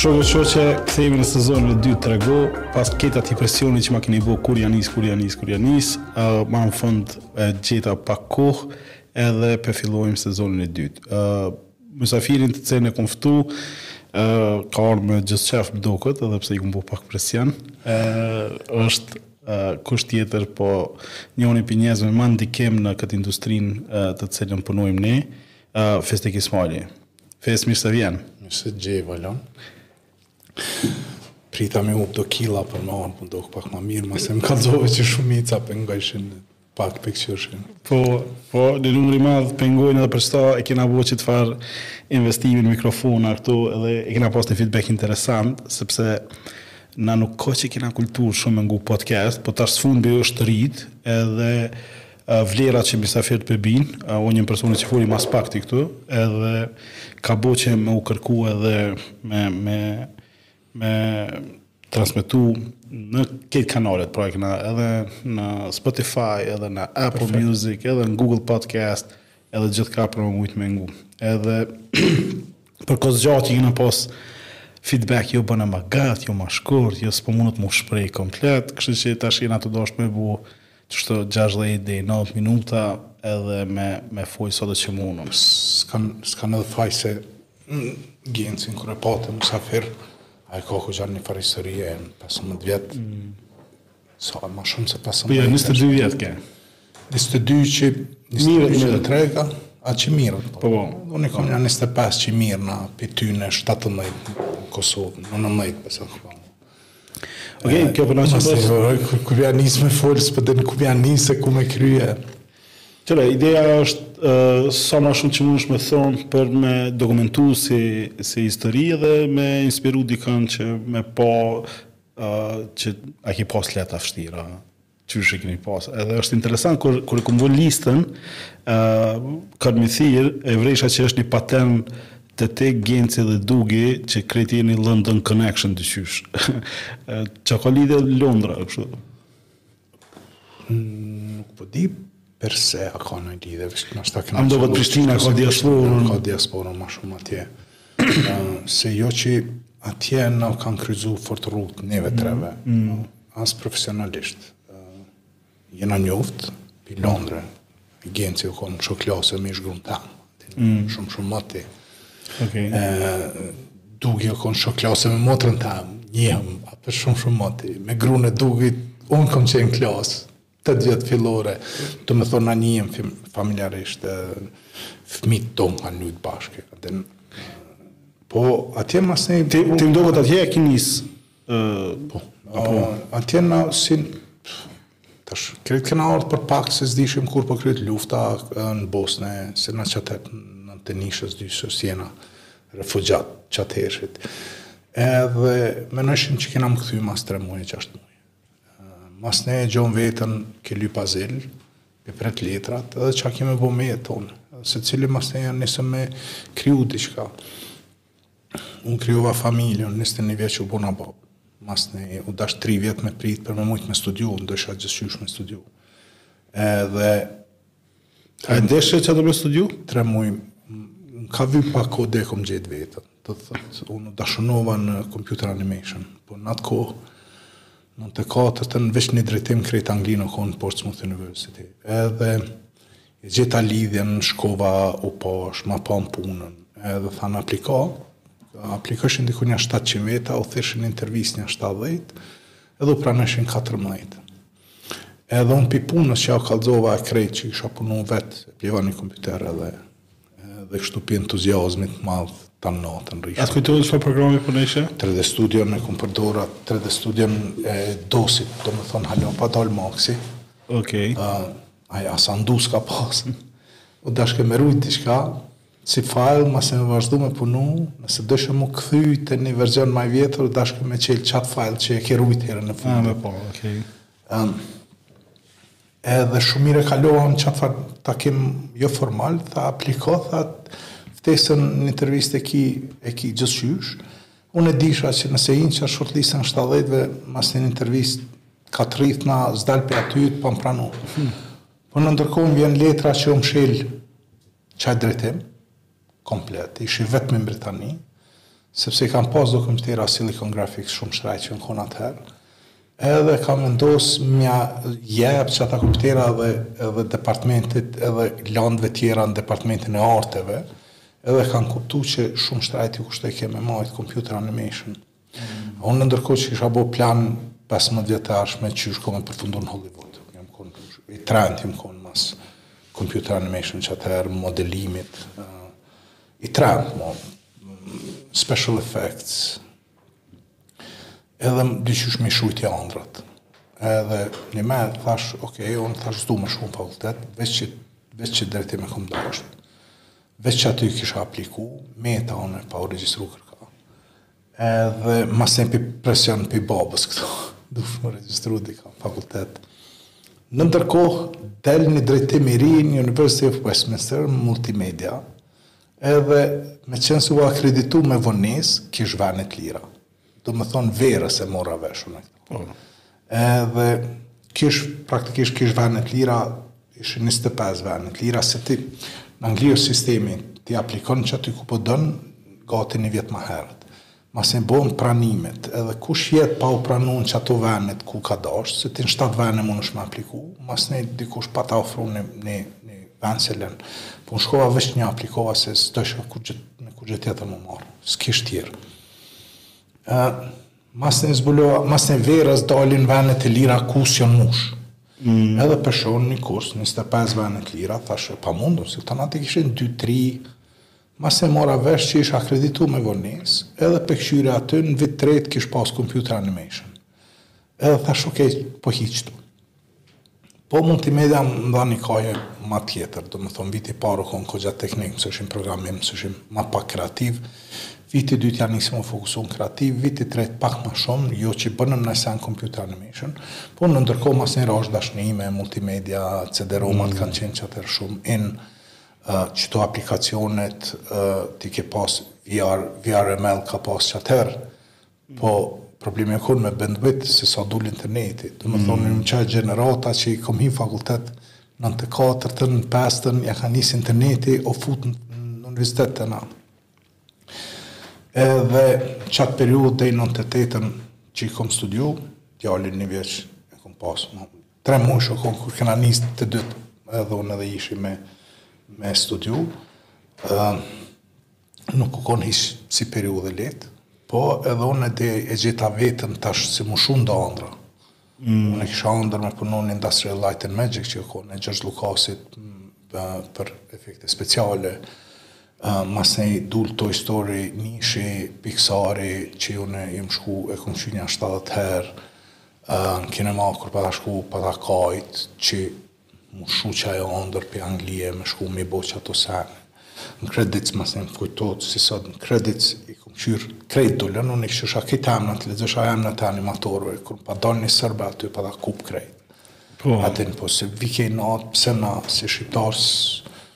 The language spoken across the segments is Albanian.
Shokë shoqe kthehemi në sezonin e dytë Trego, pas këtij atij presioni që ma keni bo, kur ja nis, kur ja nis, kur ja nis, uh, ma në fund uh, gjeta pak kohë edhe po e fillojmë sezonin e dytë. Uh, Mysafirin të cilin e kom ftu ka ardh me gjith qef më duket edhe pse i kom bo pak presjon ësht kush tjetër po njoni prej njerzve ma ndikim në kët industrin të cilën punojm ne Fisnik Ismajli Fis mir se vjen. Mirë se t'gjej Valon. Prita me hup do kila për me ardh më duk pak ma mirë, masi më kallxove që shumica pengojshin Pak po kqyrshin. Po, po, një numër i madh po e ngojnë edhe për qata e kena bo qët farë investimi në mikrofona këtu edhe e kena pas një feedback interesant, sepse na nuk o që kena kulturë shumë me ngu podcast, po tash fundi është rrit edhe vlera që mysafirët po e bijnë, unë një personi që furi mas pakti këtu, edhe ka bo që me u kërku edhe me, me Me transmetu në këto kanalet, pra e kena edhe në Spotify, edhe në Apple Perfect. Music, edhe në Google Podcast, edhe gjithka po mujnë me ngu. Edhe për kohëzgjatje kena pas feedback jo bëne ma gatë, jo ma shkurt, jo s'po munet m'u shpreh komplet, kështu që tash kena vendos me bu Kështu gjashtëdhjetë deri nëntëdhjetë minuta edhe me me fol sa do që mundem. S'kam s'kam edhe faj se Gencin kur e patëm mysafir, ai ka kogja një farë historie, 15 vjet. Mm. Sa ma shumë se 15. Po jo, 22 vjet ke. 22 që 22 që trega, a që mirë. Po, po. Unë kam janë 25 që mirë na, për ty në 17 në Kosovë, në 19 pëse këpëm. Okej, kjo po na shkon. Mos e vëroj kur kur ja nis me fol, s'po din ku ja nis e ku me krye. Tëre, ideja është uh, sa ma shumë që mundesh me thonë për me dokumentu si, si histori dhe me inspiru dikon që me pa uh, që a ki pas lehta vështira. Qysh e keni pas? Edhe është interesant kur kur e kam vu listën, ë uh, kën me thirrë, e vrejta që është një patern ti te Genci edhe Dugi që krejt e keni London Connection diqysh. çka ka lidhje Londra, kështu? Nuk po di, Përse, a ka ni lidhje, vështë në shta këna... Ando për Prishtina, ka diasporën... Ka diasporën ma shumë atje. se jo që atje na kanë kryqzu fort rrugët, neve mm, treve. Mm. As profesionalisht. Jena njoftë, pi Londre, Genci u konë shok klase me ish-grunë tem. Mm. Shumë shumë moti. Okay. Dugi u konë shok klase me motrën tem, njihem, apet shumë shumë moti. Me grunë e Dugit, unë kom qenë n'klasë, Tetë vjet fillore, domethonë na njihem familjarisht, fëmijët tonë kanë lujtë bashkë. Po, atje masnej... Ti, ti ndoshta atje e ki nis? Po, apo... Atje na, si... Tash, krejt kena ardhë për pak se s'dishim kur po kryhet lufta në Bosne, se na qata t'nëntëdhetenishës, dyshës jena refugjatë qatëhershit. Edhe, menojshim që kena m'u kthy mas tre muje, gjashtë muje. Masnej e gjon veten ke lypë azil, e pret letrat, edhe ça ki me bo me jetën. Secili masnej ja nisë me kriju diçka. Unë krijova familje, unë njizet e një vjeç u bona babë. Masnej u dashtë tri vjet me pritë për me mujtë me studiu, unë deshta gjithqysh me studiu. Edhe A e dishe çka do me studiu? Tre muaj, më ka vy pak kohë dhe kom gjetë veten. Do të thotë, u dashunova në computer animation, po në atë kohë, nëntëdhetekatërtën veç një drejtim krejt Angli u konë në Portsmouth University. Edhe e gjeta lidhjen, shkova u pashë, ma panë punën. Edhe thanë apliko, aplikojshin diku nja 700 veta, u thirrshin n'intervistë nja 70, edhe u pranojshin 14. Edhe unë pi punës që jau kallzova e krejt që kisha punu vetë, e bleva një kompjuter edhe, edhe kështu pi entuziazmit madh tanë natën rrisha. A t'kujtohet çfarë programi përdorshe? 3D Studio e kom përdorë, 3D Studio e DOS-it, domethonë hala pa dalë Max-i. Okej. Okay. Uh, aj as undo s'ka pasë. U dashke me rujt diçka, Si file masi me vazhdu me punu, nëse doshe m'u kthy te ni verzion ma i vjetër dashke me çelë qat file që e ke rujt herën e fundit. Ah, po, okay. Um, edhe shumë mirë e kalova në qat farë takim jo formal, tha apliko, tha ftesën në intervistë e ki, e ki gjithqysh. Unë e disha që nëse hi n'qat shortlistën e 70-ve, mas në intervistë ka të rrith na s'dal pi aty pa m'pranu. Hmm. Po në ndërkohë vjen letra që u mshil Qaj drejtim, komplet, ish i vetmi në Britani, sepse i kanë pas do kompjutera Silicon Graphics shumë shtrejt që janë konë atëherë, edhe kanë vendos m'ja jep qata kompjutera edhe, edhe departmentit edhe landëve tjera në departmentin e arteve edhe kanë kuptu që shumë shtrejt ju kushtojke me majtë computer animation Unë ndërkohë që kisha bo plan 15 vjet të ardhshme qysh kom me përfundu në Hollywood. Jam kon i trent, jam kon mas computer animation qatëherë modelimit. Uh, i trent, mo, special effects. Edhe më diqysh m'i shujti andrat. Edhe nime thash, ok, unë thash s'du me shku n'fakultet, veç që, veç që drejtim e kom dashtë. Veç aty kisha apliku, meta unë pa u regjistru kërkah. Edhe masnej pi presion pi babës këtu, duhesh me u regjistru dikah n'fakultet. Në ndërkohë, del një drejtim i ri në University of Westminster, multimedia, edhe meqenëse u akreditu me vonesë, kish vene t'lira. domethonë verës e mora vesh unë. Po. Edhe kish, praktikisht kish vene të lira, ishin 25 vene të lira, se ti në Angli është sistemi, ti aplikon qaty ku po don, gati një vjet ma herët. Masnej bojnë pranimet, edhe kush jet pa u pranu n'qato venet ku ka dashtë, se ti në 7 vene munesh me apliku, masnej dikush po ta ofron një, një, një ven se lënë. Po unë shkova veç n'një aplikova se s'deshta kurgjo, kurgjo tjetër me marrë, s'kish tjera. Ë masnej zbulova, masnej verës dalin venet e lira ku s'janë mush. Mm. Edhe pe shoh një kurs, 25 vene të lira, thashë, pamundur, se këta natë kishin 2-3, masnej mora vesh që ish akreditu me vonesë, edhe pe kqyri aty, në vit të tretë kish pas computer animation. Edhe thashë, okej, okay, po hi qitu. Po multimedia më dha një kahje ma tjetër, domethonë viti parë u konë kogja teknik, mësojshim programim, mësojshim ma pak kreativ, viti dytë ja nisi m'u fokusu në kreativ, viti tretë pak ma shumë, jo që i bonem najsen computer animation, po në ndërkohë masnej rash n'dashni me multimedia, CD-romat mm. kanë qenë qatëher shumë in uh, qëto aplikacionet uh, ti ke pas VR, VRML ka pas qatëher, Po, problemi u konë me bandwidth, se sa dul interneti. Domethonë, mm. qa gjenerata që i kom hi fakultet, 94-tën, në pestën, ja ka nisë interneti, u fut në, në universitet të natë. Edhe qat periudhë deri 98-tën që i kom studiu, djalin njëvjeç, e kom pasë, më, tre mujsh u kon, kur kena nisë të dytë, edhe unë edhe ishi me, me studiu. Uh, Nuk u kon hiq si periudhë e lehtë. Po, edhe unë e di, e gjeta veten tash si m'u shu do andrra. Mm. Unë e kisha andërr me punu në Industrial Light and Magic, që u kon e George Lucasit për efekte speciale. Masnej dul Toy Story nishi, Pixari, që unë jom shku e kom kqyr nja 70 herë, në kinema kur pata shku, pata kajt, që M'u shu qajo ondërr pi Anglie me shku m'i bo qato sene. Në kredits masi më kujtot si sot në kredits i kom kqyrë krejt dulën, unë i kqyrsha kejt emnat, lexojsha emnat e animatorve, kur më pat dalë një serbe aty pa da kup krejt. Po. A din po se vike inat, pse na, si shqiptarë s',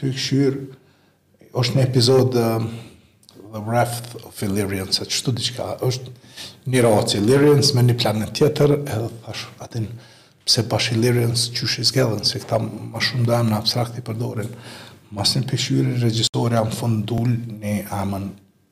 Tu kqyr është një epizod The Wrath of Illyrian, qështu diçka është një racë Illyrians me një planet tjetër, edhe thash a din pse bash Illyrians qysh i zgedhën, se këta ma shumë do emna abstrakt i përdorin. Masnej pe kqyri regjisori a në fund dul një emën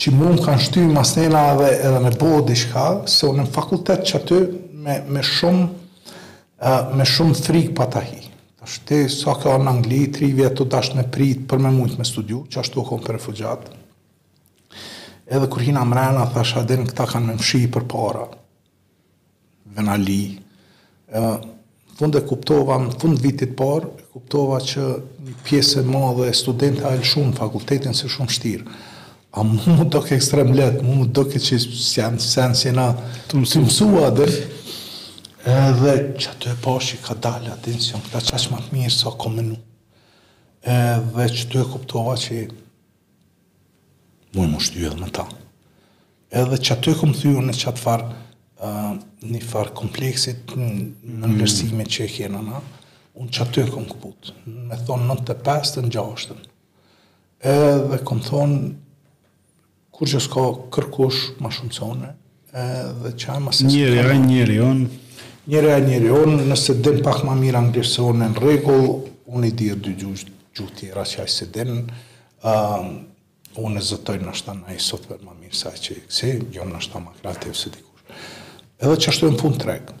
Që mu më kanë shty masnena edhe edhe me bo diçka, se unë në fakultet qaty me me shumë me shumë frikë pata hi. Tash ti sa ke në Angli, tri vjet t'u dashke me prit për me mujt me studiu, qashtu o konë për refugjat. Edhe kur hina mrena, thash, a din këta kanë me m'fshi përpara. Venali, ë fund e kuptova në fund vitit parë, e kuptova që një pjesë e madhe e studentave lshunë fakultetin se shumë shtirë. A mu m'u doke ekstrem leht, mu m'u doke që s'jena sen s'jena tu mësu edhe edhe qaty e pashë kadale a din s'jon, këta qaq ma të mirë sa kom menu. Edhe qaty e kuptova që Muj m'u shty edhe me ta. Edhe qaty e kom thy qatë farë, uh, një farë kompleksit nënvlerësimit që e kena na, unë qaty e kom këput, me thonë 95-tën gjashtën. Edhe kom thonë, kurgjo s'ka kërkush ma shumë se une, Njeri a njeri on. Njeri a njeri on, nëse din pak ma mirë anglisht se unë në rregull, unë i di dy gju, gjuh tjera që ai s'i din, uh, unë e zotnoj nashta ni softver ma mirë sa që ai kësi, jom nashta ma kreativ se dikush. Edhe qashtu e në fund treg,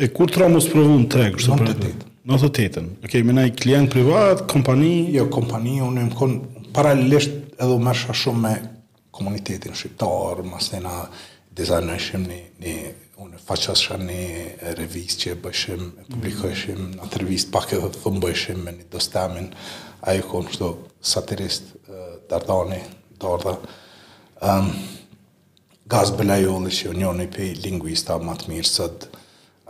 E kur t'ra m'u sprovu n'treg, kështu për atë. Nëntë e tetën. Ok, me naj klient privat, kompani? Jo, kompani, unë më kon paralelisht edhe u merrsha shumë me komunitetin shqiptar, masi na dizajnojshim një, një unë faqossha një revist që e bojshim, e publikojshim, mm. në atë revist pak edhe thumbojshim me një dost temin, ai o konë kështu satirist, Dardani, Darda. Um, Gaz Bërlajolli që o njoni pi linguistave ma të mirë sot,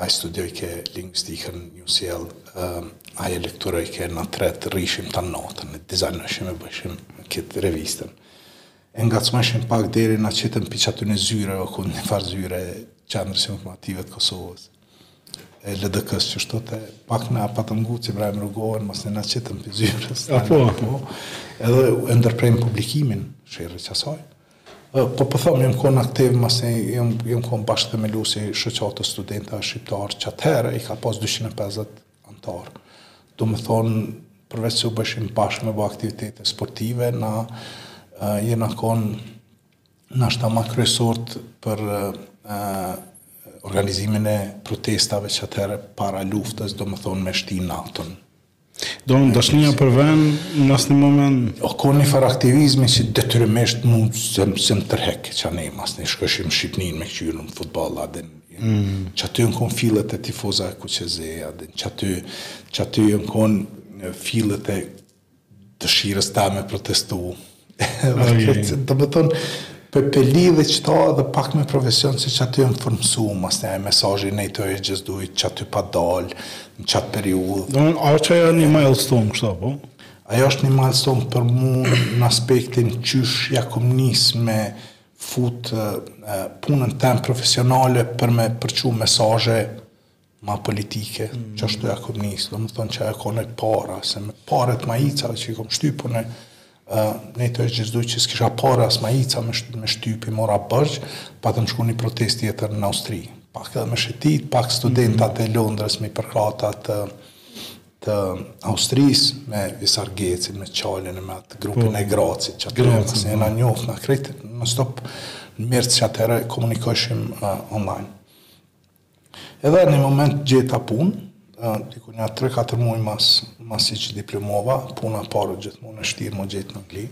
ai studiojke linguistikën UCL, uh, ai lekturojke na tre rrishim tanë natën, e dizajnojshim e bojshim këtë revistën. E ngacmojshim pak deri na qitën pi qaty në zyre, o kon njëfarë zyre, qendrës informative të Kosovës, e LDK-së qështu që pak na patën gu që vrajmë rrugohen, masnena na qitën pi zyrës, a po, po, edhe e ndërpremë publikimin, sherri qasaj, Po po thom jam kon aktiv masi jam kon bashkëthemelues i Shoqatës Studentëve Shqiptarë që atëherë i ka pas dyqind e pesëdhjetë anëtarë. Domethënë përveç se u bëshim bashkë me bë aktivitete sportive, na jena kon nashta ma kryesort për organizimin e protestave që atëherë para luftës, domethënë me shti NATO-n. Domethënë dashnia për ven, masni moment... O kon një farë aktivizmi si detyrimisht mu, se më tërheke, ça, e masnej shkojshim në Shqipnin me këqyrë futboll, a din, mm. qaty jon konë fillet e Tifozave Kuq e Zi, a din, qaty, qaty jon konë fillet e dëshirës tem me protestu, Vërtet, domethënë, po pe lidhi qëta dhe pak me profesion se qaty jam formësu, masnej mesazhi i njëjtë e gjithçdo qaty pat dalë, në qatë periudhë. Domethënë qe një milestone, kështu, po? Ajo është një milestone për mu në aspektin qysh ia kom nisë me fut punën tem profesionale për me përçu mesazhe ma politike, qashtu ia kom nisë, domethënë që e kom para, se me paret e majicave që i kom shtyp unë, uh, në të është gjithçdo që s'kisha pare as majica me, shty, me shtypi, mora borxh, patëm shku në një protestë tjetër në Austri. Pak edhe me shetit, pak studentat e Londres me përkrah ata të Austrisë, me Visar Gecin, me Çalin, me atë grupin po. e Gracit, që atëherë, se jena po. njofë na krejt, non-stop në mIRC atëherë komunikojshim uh, online. Edhe një moment gjeta punë, diku nja 3-4 muaj mas, mas i që diplomova, puna e parë është gjithmonë e shtirë me gjetë në Angli,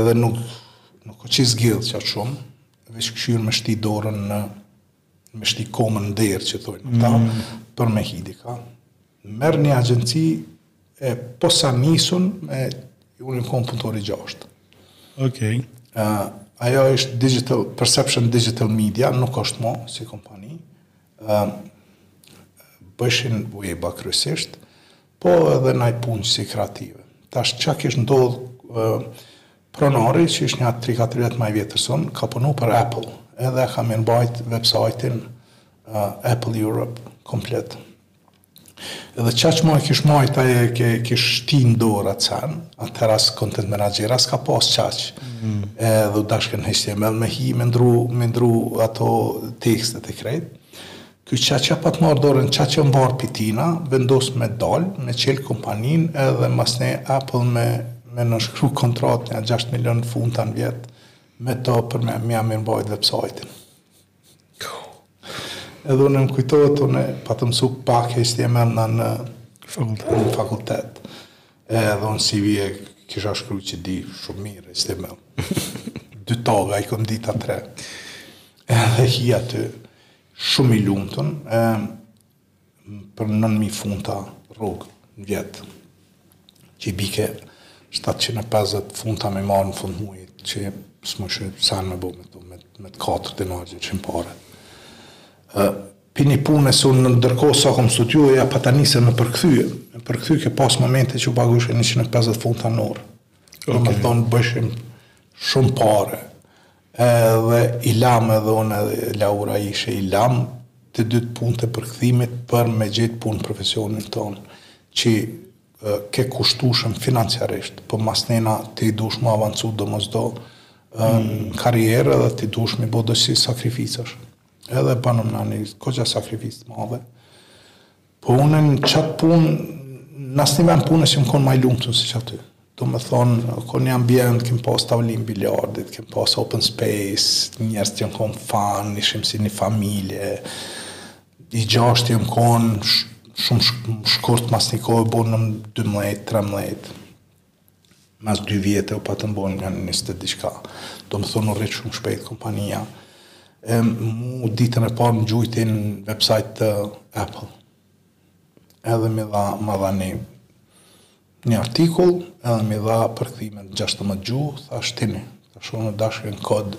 edhe nuk, nuk o që zgjidh qaq shumë, veç kqyr me shti dorën në, me shti komën në derë që thojnë, mm. ta, për me hi dikah, Më merr një agjenci e posanisun, me unë jam konë punëtori i gjashtë. Okej. Okay. ajo është digital, perception digital media, nuk është mo si kompani. Uh, bojshin web-a kryesisht, po edhe naj punë si kreative. Tash çka kish ndodhë uh, pronari, që ish nja 3-4 vjet ma i vjetër se unë, ka punu për Apple, edhe ka mirëmbajtë website-in uh, Apple Europe komplet. Edhe qaq ma e kish majtë ai e e kish shti në dorë atë sen, atëherë as content menaxher s'ka pas qaq. Mm. Edhe u dashke n'HTML me hi me ndru, me ndru ato tekstet e krejt. Ky qaq ia pat marrë dorën, qaq mbarë p'i vjen, vendos me dal, me qelë kompaninë edhe masnej Apple me, me nënshkru kontratë nja 6 milion funta në vjet me to për me ia mirëmbajt website-in. Edhe unë më kujtohet, unë pata mësu pak HTML-in në fakultet. E edhe unë n'CV e kisha shkru që di shumë mirë HTML. Dy taga, i kom ditë a tre. Edhe hi aty, shumë i lumtun, për 9.000 funta rrogë në vjet, që i bike 750 funta me marrë në fund mujit, që s'mujshe sen me bo me to, me, me të katër të nërgjë që më pare. Uh, për një punë se unë në ndërkohë sa kom studiu ia pata nisë me përkthy, me përkthy ke pas momente që u pagujshe 150 funta në orë. Okay. Domethonë bojshim shumë pare. Edhe i lamë edhe unë edhe Laura ishe i lamë të dytë punët e përkthimit për me gjetë punë profesionin tonë që ke kushtushëm financiarisht po masnena ti dush me avancu domosdo në karrierë edhe ti dush m'i bo do asi sakrificash edhe bonëm na një koxha sakrificë të madhe Po unë në qat punë, në asnjë vend pune s'jom konë ma i lumtun si qaty. Domethonë, u konë një ambient, kem pas tavlinë bilardit, kem pas open space, njerëzit jon konë fun, ishim si një familje, një gjashtë jem konë shumë shkurt mas një kohe u bonë në 12-13. Mas dy vjete u patëm bo nja njëzet e diçka. Domethonë u rrit shumë shpejt kompania. E mu ditën e parë më gjujtën website të Apple. Edhe m'i dha, ma dha një, një artikull, edhe m'i dha përkthimet në 16 gjuhë, tha shtini, tash unë dashke në kod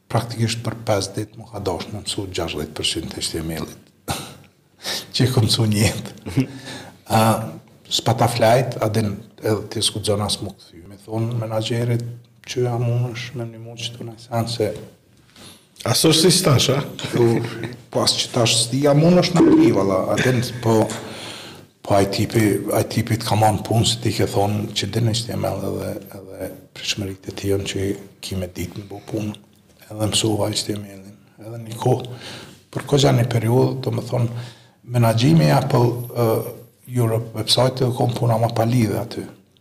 Praktikisht për pesë ditë m'u ka dashtë me mësu gjashtëdhjetë për qind të HTML-it. Që e kom mësu një jetë. S'pata flejt, a din edhe ti s'guxon as m'u kthy. Me i thonë menaxherit që jam unë është me një mund që të nëjë sanë se... A s'është si tash, a? Po asë që tash s'di jam unë është në tri, valla. A din, po... Po ai tipi, ai tipi të ka marrë në punë se ti ke thonë që din HTML edhe edhe pritshmëritë e tija që ki me ditë me bo punë. Edhe mësova HTML-in, edhe një kohë, për koxha një periudhë, domethonë, menaxhimi i Apple uh, Europe website-it, u kon puna ma palidhje aty.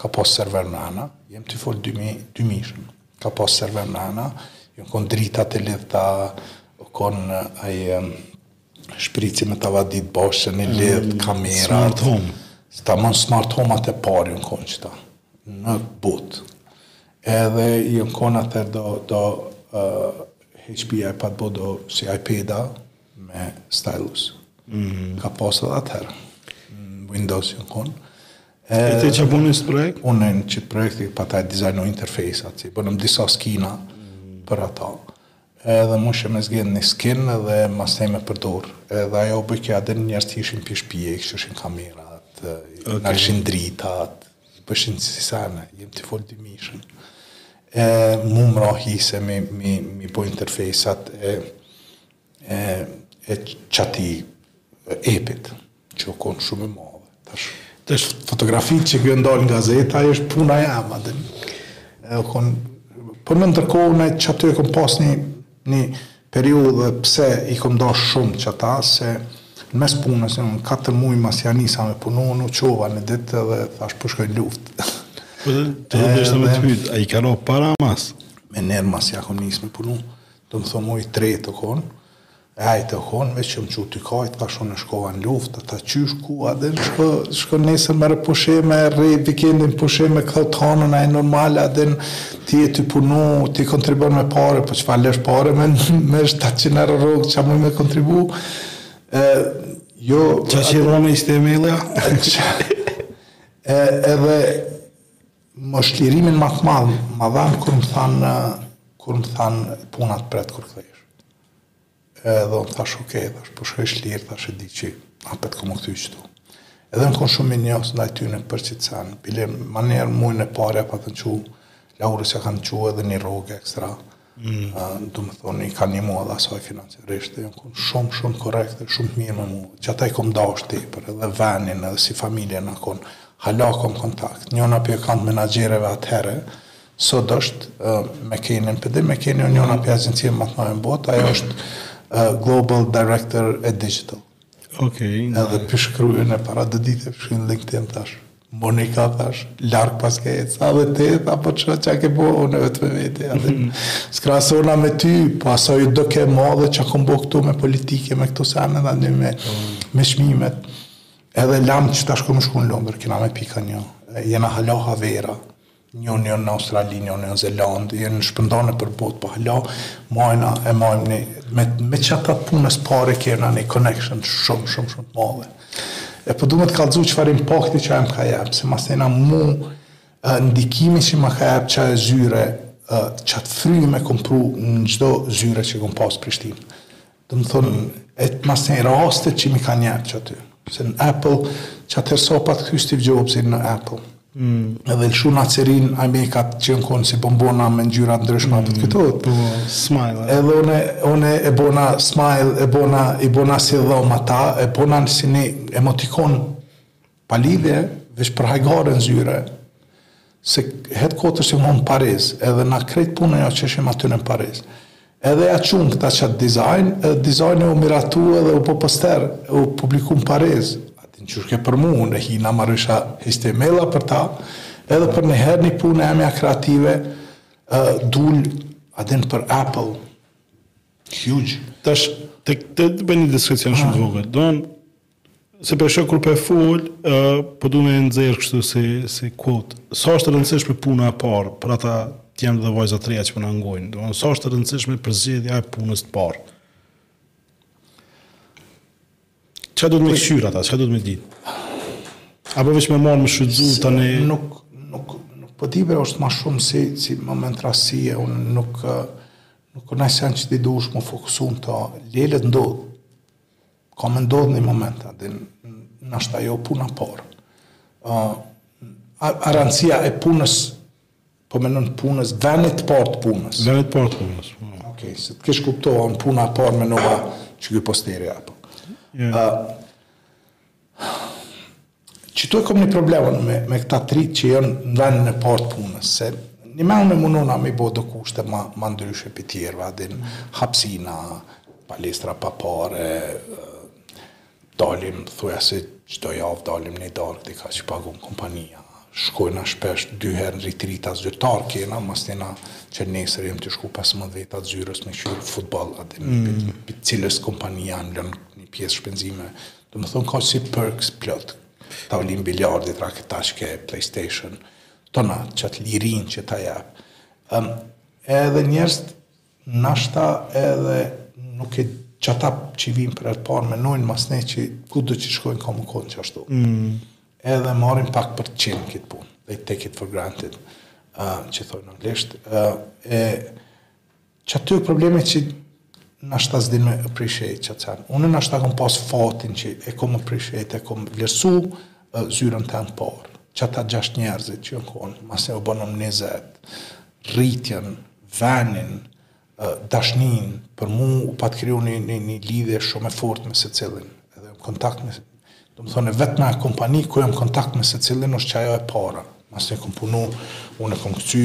Ka pas server mrena, jem tu fol dy mijë, dy mijëshëm. Ka pas server mrena, jon kon dritat e lidhta, u kon ai shprici me ta vaditë bashçen, mm, lidh, kamerat. Smart home. Tamon smart home-at e parë jon kon qeta. Në botë. Edhe jon kon atëherë do, do uh, HP iPAQ, po do si iPad-a me stylus. Mm. Ka pas edhe atëherë. Windows jon kon. E, e ti që punë së projekt? Unë në qat projekt i pata dizajnu interfejsat, si bonëm disa skina mm. për ata. Edhe mujshe me zgjedhë një skin edhe masnej me përdor. Edhe ajo bojke edhe njerëzit ishin pi shpije, i kështu ishin kamerat, okay. në ishin dritat, i bëjshin si sene, jem të folë dy mishën. E, mu më ra hise m'i, m'i, m'i bo interfejsat, e, e e qaty epit që u kon shumë e madhe. Tash tash fotografitë që kanë dalë nga gazeta ajo është puna e jeme edhe u kon po në ndërkohë qaty e kom pas një një periudhë pse i kom dasht shumë qata se në mes punës në katër muaj masi ja nisa me punu u çova një ditë dhe thash po shkoj n'luftë. Po të rrugë është më të hyjë, ai ka para mas. Menjëherë masi ja kom nisë me punu. Domethonë muji tretë u konë, e ajë të konë, veç që më që t'i kajtë, pa shunë në shkova në luftë, ata qysh ku, a din shko, shko nesër merre pushim, merre vikendin pushim, me kthy të hanën, a e normal, a din ti e t'i punu, ti kontribuon me pare, po çfarë lesh pare me, me 700 euro rrogë, çka muj me kontribu, e, jo... Qa që i dhone ishte e melja? e, edhe, Më çlirimin ma të madh ma dhanë kur më thanë kur më thanë puna të pret kur kthehesh. Edhe unë thash ok, thash po shkoj i lirë, thash e di që apet kom me u kthy qëtu. Edhe jom konë shumë mirënjohës ndaj tyne për qit sen. Bile, menjëherë mujin e parë ja patën çu Laurës, ja kanë çu edhe një rrogë ekstra. Mm. Domethonë, i kanë nimu edhe asaj financiarisht, dhe jonë shumë, shumë korrekt dhe shumë mirë me mu. Qata i kom dasht tepër edhe venin edhe si familje jon konë. Hala kom kontakt. Njona pi account menaxhereve atëhere, sot është uh, McCann në pëdim, McCann njona pi agjencive më të njohuna n'botë, ajo është uh, Global Director e Digital. Okej. Okay, edhe p'i shkruj une para do dite p'i shkruj n'LinkedIn thash. Monika thash, larg paske ecë, edhe ti, tha, po çka çka ke bo, unë e vetë me vete, ja, dhe, s'krahasona me ty, po asoj iu doke e madhe çka kom bo këtu me politikë, me këto sene, dhe një me, me çmimet, edhe lam që tash kur me shku në Londër, kena me pi ka një, jena hala havera, Njoni jon në Australi, njoni jon në Zelandë, jenë shpërndanë nëpër botë, po hala, majna e majmë një, me, me qata t'punës parë kena një connection shumë, shumë, shumë të madhe. E po du me të kallzu çfarë impakti qajo m'ka jepë, se masanej mu, ndikimi që ma ka jepë qajo zyre, qat frymë e kom pru në çdo zyre që kom pasë Prishtinë. Domethonë, e të mas një rastet që mi ka njerë qaty. Se në Apple, qatëherë sa pat kthy Steve Jobsi në Apple. Mm. Edhe lëshun at serinë, iMac-at që jon konë si bombona me ngjyra të ndryshma mm. të të këto. Po, smile. Edhe une, une e bona smile, e bona, i bona si dhomtë, e bona në si një emotikon Pa lidhje, veç për hajgare nzyre, se headquarters jonë në Paris, edhe na krejt punën ja çojshim aty në Paris. Edhe ja çunë këta qatë dizajn, edhe dizajni u miratu edhe u bo poster, u publiku në Paris. A din qysh ke për mu, unë hina marrisha HTML-a për ta, edhe përnjëherë një punë e jemja kreative, uh, dul, a din për Apple, huge. Tash, të, të, të bëj një diskrecion shumë të vogët, do në Se po e shoh kur po e fol, ë, po du me e nxjerrë kështu si, si quote. Sa është e rëndësishme puna e parë për ata djemtë dhe vajzat e reja që po na ngojnë? Domethënë, sa është e rëndësishme përzgjedhja e punës të parë? Çfarë duhet me kqyr ata, çfarë duhet me ditë? Apo veç me marrë me shfrytëzu tani? Nuk, nuk, nuk po di bre, është ma shumë si, si moment rastësie, unë nuk, nuk një sen që ti duhesh me u fokusu n'të, le le t'ndodhë. Ka me ndodhë një moment, a din, nashta ajo puna e parë. Rëndësia e punës, po menon punës, venit t'parë t'punës. Venit t'parë t'punës. Po. Ok, se të keqkuptova, në puna e parë menova që ky posteri apo. Yeah. Qëtu e kom një problem unë me me këta t'rit që jon n'venin e parë t'punës se njëmen munohna me bo do kushte ma ma ndryshe pi tjerve a din hapsina palestra pa pare dalim thujse çdo javë dalim një darkë diçka që pagun kompania shkojna shpesh dy herë në retreat-a zyrtar kena masanej që nesër jem tu shku 15 veta t'zyrës me kqyrë futboll a din mm. prej cilës kompania mbulon një pjesë shpenzime Domethonë, ka si perks plot, tavlinë bilardit, raketashke, playstation, tona, qatë lirinë që ta japë. Um, edhe njerëzit, nashta edhe nuk e qata që vijnë për herë të parë, menojnë masnej që kudo që shkojnë ka me konë qashtu. Mm. Edhe e marrin pak për të qenë këtë punë, they take it for granted, uh, që thojnë në anglisht. Uh, e, Qaty është problemi që nashta s'di me e appreciate qeto. Unë nashta kom pas fatin që e kom appreciate, e kom vlerësu zyrën tem të parë. Qata gjasht njerëzit që jem konë, masnej u bëmë njizet, rritjen, venin, dashnin, për mu u pat kriju një, një, një lidhje shumë e fortë me secilin. Edhe në kontakt me, domethonë, veç me kompani, ku jam kontakt me secilin, është qajo e para. Masnej kom punu, unë kom këcy,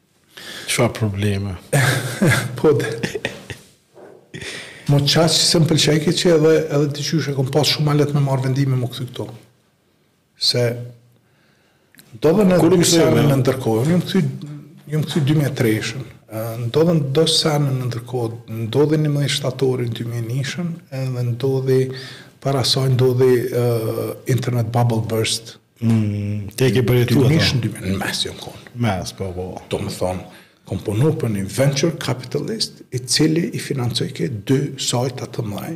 Çfarë probleme? Po de. Mo qaq se më pëlqejke që edhe edhe ti qysh e kom pas shumë ma letë me marr vendime m'u kthy këtu. Se ndodhën do sene ndërkohë, jom kthy 2003-shën. Ndodhën do sene ndërkohë, ndodhi 11 shtatori në 2001-shën, edhe ndodhi para saj ndodhi uh, internet bubble burst Mm, ti e ke përjetu ato? Dimish në dy në mes jom konë. Mes, po, po. Domethonë, kom punu për një venture capitalist, i cili i financojke dy sajta të mdhaj,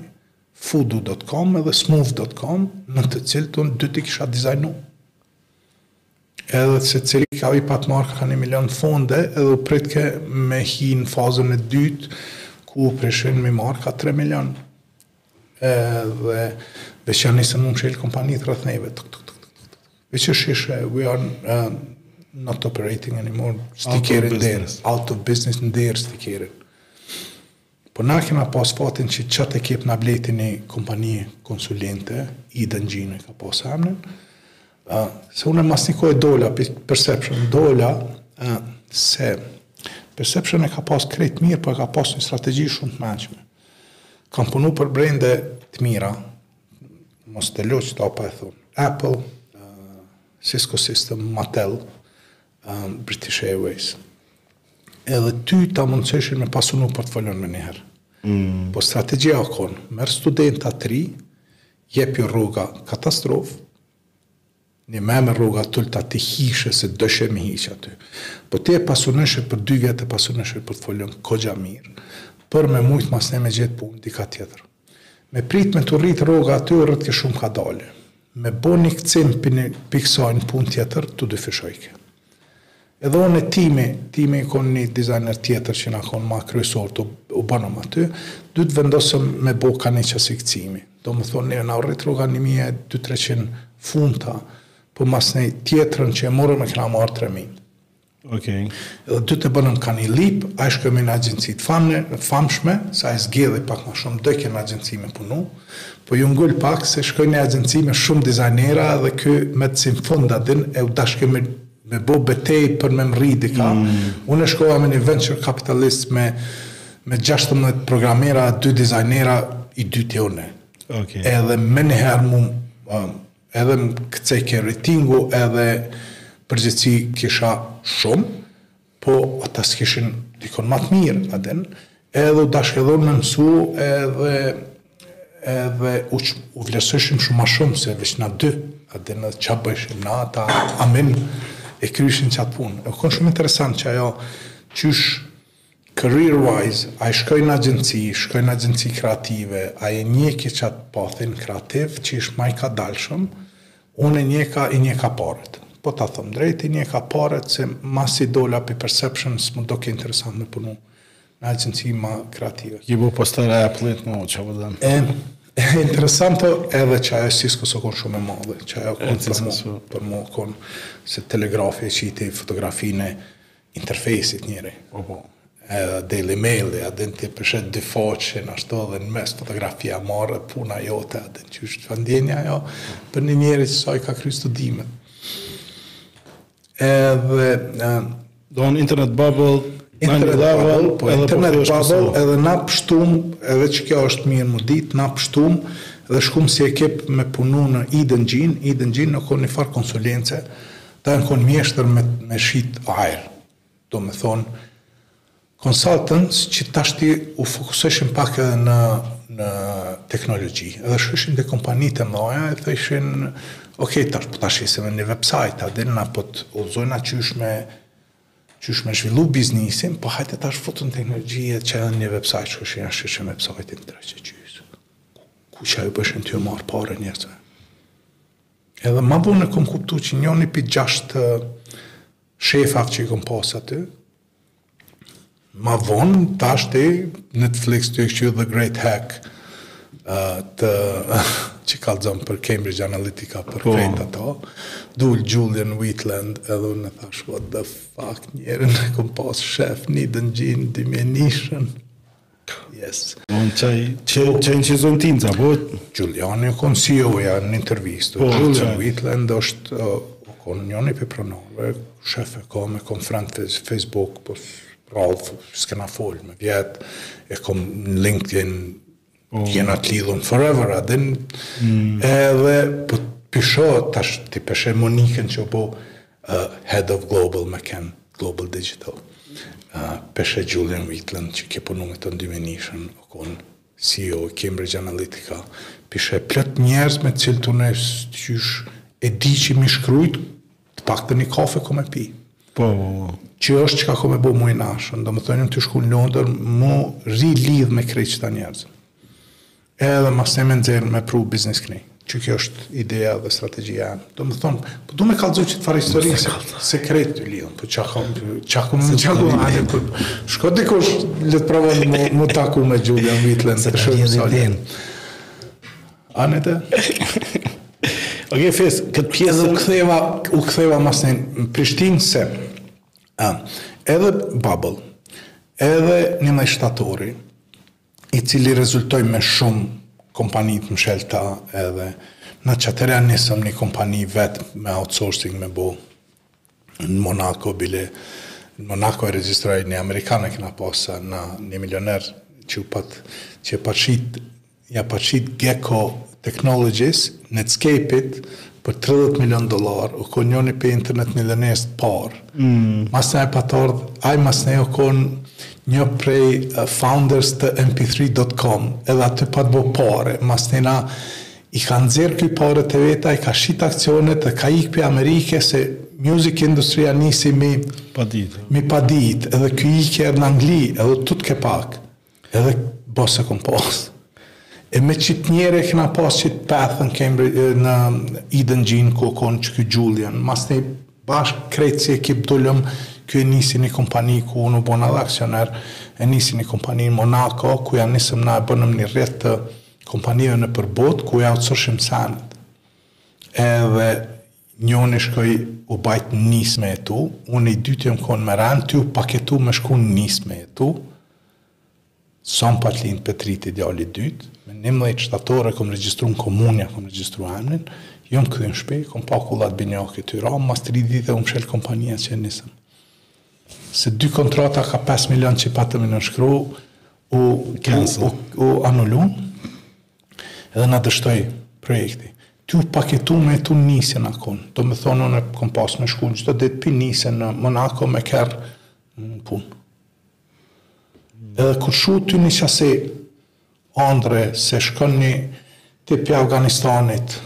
foodu.com edhe smooth.com, në të cilët dytë i kisha dizajnu. Edhe secili i pat marrë ka një milion fonde, edhe u pritke me hi në fazën e dytë, ku u pritshin me marrë ka 3 milion. Edhe veç ia nisën m'u mshel kompanitë rreth neve. Tuk, tuk, tuk, tuk, tuk. Veç e shihshe, we are uh, not operating anymore, stikerin n'derë, out of business në derë stikerin. Po na kena pas fatin që qat ekip na blejti ni kompani konsulente, ID Engine e ka pas emnin, uh, se unë mas një kohe dola, perception dola, uh, se perception e ka pas krejt mirë, po e ka pas një strategi shumë të mençme. Kam punu për brende të mira, mos të luqë të opa e thunë. Apple, uh, Cisco System, Mattel, uh, British Airways. Edhe ty ta mundësojshin me pasunu portfolion menjëherë. Mm. Po strategjia u konë, merr studenta të ri, jepju rroga katastrofë, Domethonë me rroga t'ulta ti hishe se dojshe me hi qaty. Po ti e pasunojshe për dy vjet e pasunojshe portfolion koxha mirë, për me mujt masnej me gjet punë dika tjetër. Me prit me t'u rrit rroga aty u rritke shumë kadale. Me bo ni kcim pi ksaj në punë tjetër t'u dyfishojke. Edhe unë e Timi, Timi u kon një dizajner tjetër që na kon ma kryesorët u bonëm aty, dytë vendosëm me bo ka ni qasi kcimi. Domethënë neve na u rrit rroga një mijë e dy treqind funta, po masnej tjetrën që e morëm e kena marrë tre mijë. Okej. Edhe dytë e bonëm ka një leap, ai shkoi në një agjenci të famshme, se ai zgjedhi pak ma shumë, dojke në agjenci me punu, Po ju ngul pak se shkoi në agjenci me shum dizajnera edhe ky met si në fund a din e u dashke me bo betejë për me mrri dika unë shkova me një venture capitalist me me gjashtëmbëdhjetë programera e dy dizajnera i dyti unë okay. edhe menjëherë mu edhe më kcejke ratingu edhe përgjegjësi kisha shum Po ata s'kishin dikon ma të mirë a din edhe u dashke domethon me msu edhe edhe u u vlersojshim shum ma shum se veq na dy a din edhe ça bojshim na ata amin e kryshin qat punë e u kon shum interesant qajo qysh career wise ai shkoj në agjenci shkoj në agjenci kreative ai e njeki qat pathin kreativ që ish ma i kadalshëm Unë i njeka i njeka paret. Po ta thom drejt i njeka paret se masi dola pi Perception s'mu doke interesant me punu në agjenci ma kreative. Je bo poster e Apple-it mo o qa po dhem. E interesant po edhe qajo e Cisco-s o konë shumë e madhe, qajo o konë për mu, për mu o konë se Telegraphi e qiti fotografinë e interfejsit njeri, o po, edhe Daily Mail, a din të përshet dy faqe, në ashtu edhe në mes fotografia marrë, puna jote, a din qysh të vjen ndjenja, jo, për një njeri që sa i ka kry studimet. Edhe, do në internet bubble, internet bubble, po internet bubble, edhe na pështum, edhe qikjo është mirë me ditë, na pështum, edhe shkum si ekip me punu në Edengene, Edengene u konë një farë konsulence, Jan kon mjeshtër me me shit ajër domethon consultants që tashti u fokusojshin pak edhe në në teknologji edhe shkojshin te kompanitë e mëdha e thojshin ok tash po tash se me një website a din na po të udhëzojna qysh me qysh me zhvillu biznisin po hajde tash fute teknologjinë e qe edhe një website shkojshin ja shitshin website-in të reqe qysh ku qajo bojshin tu ju marrë pare njerëzve Edhe ma vonë e kom kuptu që njoni pi gjashtë shefat që i kom pas aty, ma vonë, tashti, Netflix tu e kqyr The Great Hack, të, që kallzon për Cambridge Analytica, për po. krejt ato, dul Julian Wheatland, edhe unë thash, what the fuck, njerin e kom pas shef, në Edengene, dy mijë e nishën, Yes. Unë qaj, qaj, po, qaj në që zonë tinë, ca, po? Julian u konë CEO, ja në intervistë. Po, Julian qaj. Wheatland është, u konë njoni pi pronarëve, shef e kom, e kom friend Facebook, po, rrallë, s'kena folë me vjetë, e kom në LinkedIn, po. jena të lidhun forever, a din, mm. edhe, po, pi shoh, tashti pe sheh Monikën që u bo, Head of Global McCann Global Digital, pe sheh Julian Wheatland që ke punu me të n'dy mijë e nishën, o kon CEO i Cambridge Analytica, pi sheh plot njerëz me të cilët unë e di që mi shkrujt, të paktën një kafe kom me pi. Po, po, po. Që është çka kom me bo mujin e ardhshëm, domethon jom tu shku në Londër, mu rilidh me krejt qeta njerëz. Edhe masne me nxerr me pru biznis këtu. Që kjo është ideja dhe strategjia eme. Do me thonë, po du me kalëzu qëtë farë historie se, se krejt të lion, po qa ka më qa ku më qa ku anë, po shko dikush le të provon mu, mu taku me Julianin, të shumë sali. Anë e të? Ok, fes, këtë pjesë... Edhe u këtheva, u këtheva masne Prishtinë se, a, edhe Bubble, edhe njëmdhetë shtatori, i cili rezultoi me shum kompani të mshelta edhe na qatëherë nisëm një kompani vet me outsourcing me bo në Monaco bile në Monaco e regjistroi një amerikan e kena pasa na, një milioner që u pat që e pat shit ja pat shit Gecko Technologies, Netscape-it për tridhjetë milionë dollarë, u kon njoni prej internet milionerëve të parë. Masne ai pat ardhë, ai masne u kon një prej founders të mp3 dot com, edhe aty pat bo pare, masne i ka nxjerrë ky paret e veta, i ka shit aksionet dhe ka ikë prej Amerike se music industry-ja nisi mi mi paditë, edhe ky iki edhe në Angli, edhe u tutke pak. Edhe bos e kom pas. E me qit njeri e kena pas qitë path në Cambridge në Eden Gene ku u kon qiky Julian. Masne bashkë krejtë si ekip dullëm, qiky e nisi një kompani ku unë u bona dhe aksioner, e nisi një kompani në Monaco, ku ja nisëm na e bënëm një rrjet të kompanive nëpër botë, ku i outsource-shim senet. Edhe Njoni shkoi u bart në Nis me jetu, unë i dyti jam kon me ren, ty u paketu me shku në Nis me jetu. Sa m'pat lind Petriti djali i dyt, me njëmbëdhjetë shtator e kom regjistru në komunë ja kom regjistru emrin, jom kthy në shpi, kom pa kullat binjake ty ra, mas tri dite u mshel kompania që e nisëm. Se dy kontrata ka pesë milion që i patëm t'nënshkrume u u u anulun, Edhe na dështoi projekti. Ty u paketu me jetu n'Nisë ka kon. Do me thonë unë kom pas me shku çdo ditë pi Nise në Monaco me kerr në punë. Edhe kur sheh ti një qasi andrre se shkon një tip i Afganistanit,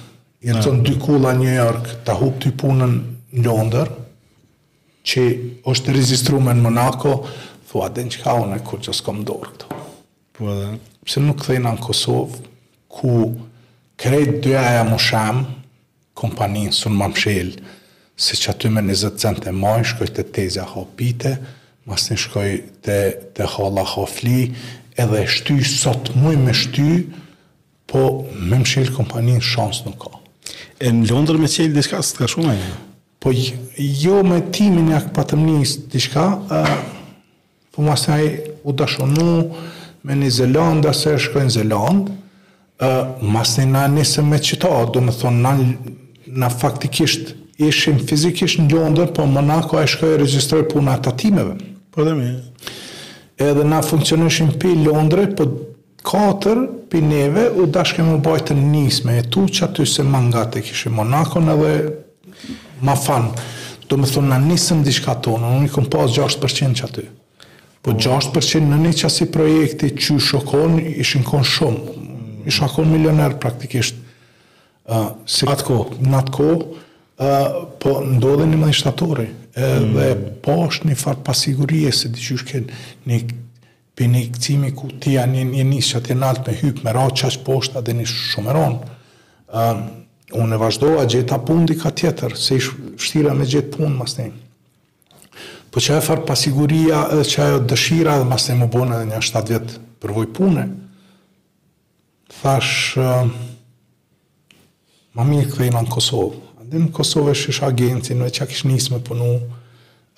i rrzon dy kulla në New York, ta hup ty punën në Londër, që është e regjistrume në Monaco, thua dreq çka unë kurgjo s'kom n'dorë këtu. Po edhe, pse nuk kthejna në Kosovë, ku krejt dynjaja m'u shemb, kompaninë s'un ma mshel, se që aty me njëzet cent e majë, shkoj te tezja ha pite, masni shkoj te te halla ha fli, edhe e shty sot muj me shty, po me mshel kompaninë shans nuk ka. E në Londër me qel diçka s'të ka shku menja? Po jo me Timin ja patëm nis diçka, Po masni ai u dashunu me një zelandase, shkoi në Zelandë, ë masni na nisëm me qita, domethonë na na faktikisht ishim fizikisht në Londër, po Monako ai shkoi e regjistroi puna e tatimeve. Po dhe mi. Edhe na funksionishim pi Londre, po Katër pi neve u dashke mu bajt të nis me jetu qaty se ma ngat e kishim Monakon edhe ma fan domethon na nisëm diçka tonë unë i kom pas gjashtë për qind qaty po gjashtë për qind në ni qasi projekti qysh o kon ishin kon shum isha kon milioner praktikisht ë si atë kohë në atë kohë ë po ndodhi njëmdhetë shtatori edhe mm. po është një farë pasigurie s'e di qysh ke një Pi ni kcimi ku ti ja nje nje nis qatje nalt me hyp me ra qaq posht a deni shumë e ron ë unë vazhdova gjeta punë dikah tjetër se ish vshtirë me gjet punë masni po qajo far pasiguria edhe qajo dëshira edhe masni m'u bon edhe nja shtatë vjet përvoj pune. Thash ma mirë kthejna në Kosovë. Andej në Kosovë e shihsha agjencinë, veç ja kish nisë me punu,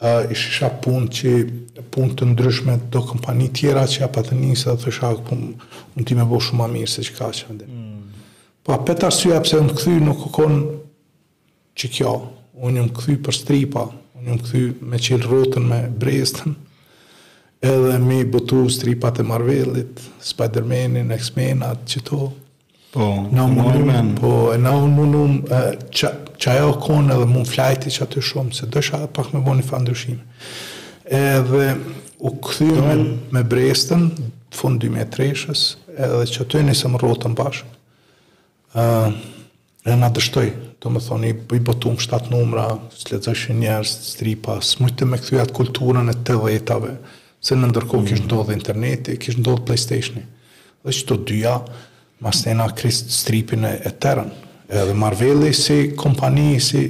i shihsha punë që punë të ndryshme, do kompani tjera që ja patën nisë, dhe thojsha, unë di me bo shumë ma mirë se çka qe andej. Mm. Po, apet arsyja pse unë jam kthy nuk u konë Qekjo, unë jam kthy për stripa, unë jam kthy me çel Rrotën me Brestën, edhe me botu stripat e Marvelit, Spidermanin, X-Menat, qëto. Po, na u mundum, po, e na u mundum, që, qajo o konë edhe mund flajti qaty shumë, se deshta pak me bo njëfar ndryshimi. Edhe u kthyme me Brestën, fund 2003-shës, edhe qaty nisëm Rrotën bashkë. e na dështoi, domethonë, i botum shtatë numra, s'lexojshin njerëz stripa, s'mujtëm me kthy atë kulturën e tetëdhetave, se në ndërkohë mm. kish ndodhë interneti, kish ndodhë Playstationi. Dhe qëto dyja, ma shtinë në krizë stripin e, e terën. Edhe Marveli si kompani, si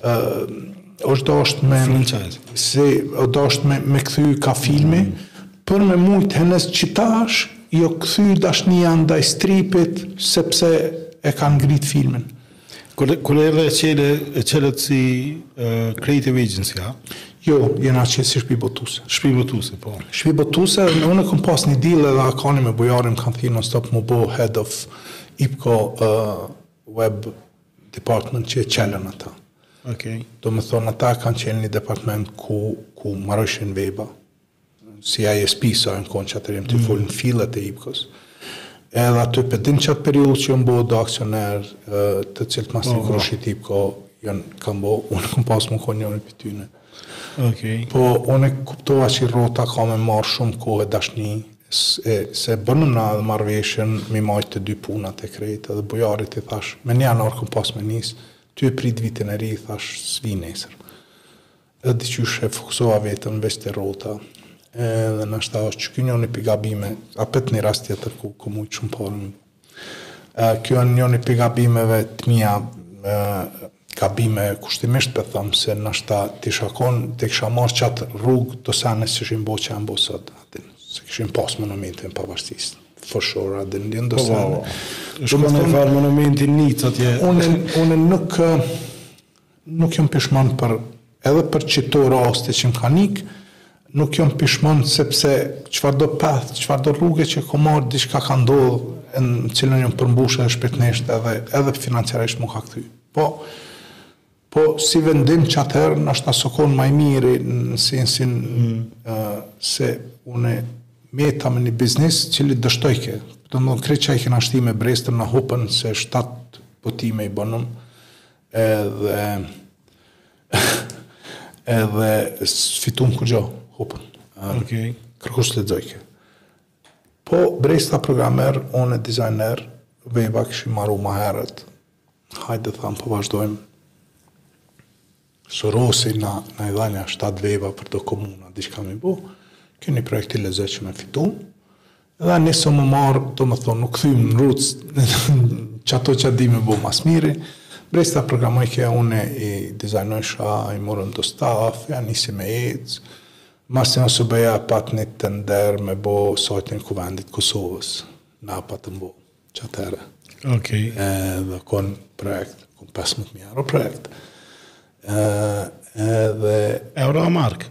Është dashtë me si është dashtë me m'u kthy kah filmi për me mujt henez qitash ju kthy dashnija ndaj stripit sepse e ka ngrit filmin Kur kur erdhe e çele e çelët si creative agency a Jo, jena çelë si shpi botuse. Shpi botuse, po. Shpi botuse, në unë kom pas një deal edhe Akani me Bujarin, m'kanë thirrë në stop m'u bo head of IPKO uh, Web department që e çelën ata. Okay. Domethonë, ata kanë qenë një department ku, ku marrshin veba, si ISP sa jenë konë qatëher, jom tu mm. folë në fillet e IPKO-s. Edhe aty p'e din qatë periudhë që jon bo do aksionerë, të cilët masni oh, oh. kur u shit IPKO, jënë kam bo, unë kom pas me konë njoni pi tyne. Okej. Po unë e kuptova që Rrota ka me marrë shumë kohë e dashni, se, se e bënëm na edhe marrëveshjen mi majtë të dy punat e krejt, edhe Bujarit i thash, me një janar kom pas me nis, ty e prit vitin e ri, i thash, s'vi nesër. Edhe diqysh e fokusova vetëm veç te Rrota. Edhe nashta është që ky njoni pi gabime, apet një rast tjetër ku kom mujt shumë pare Kjo ë njoni pi gabimeve t'mija, gabime kushtimisht pe thom se nashta t'isha kon ta kisha marr qat rrugë do sene s'ishin bo që jan bo sot a din s'e kishim pas monumentin e pavarsisë for sure a din jan do sene domethënë unë nuk Nuk jom pishmon për edhe për qito raste që më kanë ik, nuk jom pishmon sepse çfarëdo path, çfarëdo rruge që kom marrë diçka ka ndodhur në cilën jom përmbushë edhe shpirtnisht edhe edhe financiarisht mu ka kthy. Po po si vendim që atëherë ndoshta s'u kon më i miri në sensin ë se unë meta me një biznes i cili dështojke. Domthon krejt çka i kena shti me Brestën na hupën se shtat botime i bënëm Edhe edhe s'fitum kurgjo, hupën. Okej. Kërkush s'e lexojke. Po Bresta programer, unë dizajner, veba kishim maru ma herët. Hajde thamë, po vazhdojmë. Sorosi na, na i dha nja 7 veba për do komuna, diçka mi bo. Ke ni projekt i lezetshëm, e fitum. Edhe nisëm me marr domethon u kthym n'roots qato qa dim me bo ma s'miri Bresta programojke une i dizajnojsha i morëm do staf ja nisi me ec masanej OSBE-ja pat ni tender me bo sajtin kuvendit Kosovës na e patëm bo qatere okay. edhe kon projekt kon 15 mijë euro projekt edhe euro a marka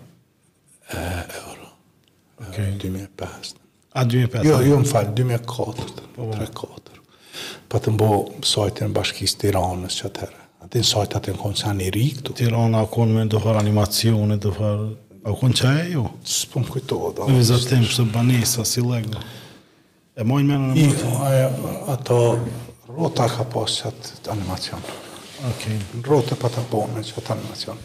euro. Okay. 2005. A 2005? Jo, jo, më falë, 2004, 3-4. Patëm bo sajtin bashkisë Tiranës qatere. Ati në sajtë atë në konë sa një rikë të... Tirana, u kon me nifar animacioni, nifar... A u kon qaj e ju? S'po m'kujtohet. Ni vizatim, shtë banesa, si lego. E mojnë menë në mojnë të mojnë? Ato Rrota ka pas qat animacion. Ok. Në Rrotë e patëm bo qat animacion.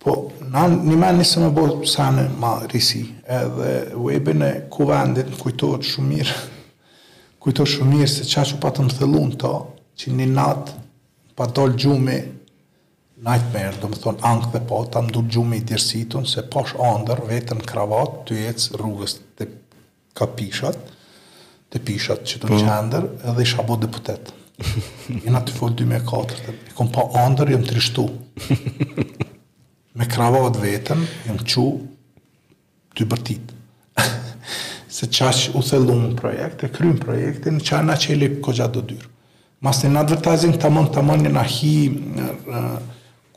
Po, na njimend nisëm me bo sene ma risi, edhe webin e kuvendit m'kujtohet shumë mirë, kujtohet shumë mirë se qaq u patëm thellu n'to, që një natë pat dol gjumi, Nightmare domethon ankth dhe po ta m'dul gjumi i djersitun se pashë andër veten në kravatë tu ecë rrugës teka pishat te pishat qetu në po. qendër edhe isha bo deputet jena tu folë 2004 e kom pa andër jam trishtu me kravatë veten jam çu Tu bërtit. Se qaq u thellum n'projekt, e krymë projektin, qaj na çeli goxha do dyrë. Masi n' advertising tamon tamon jena hi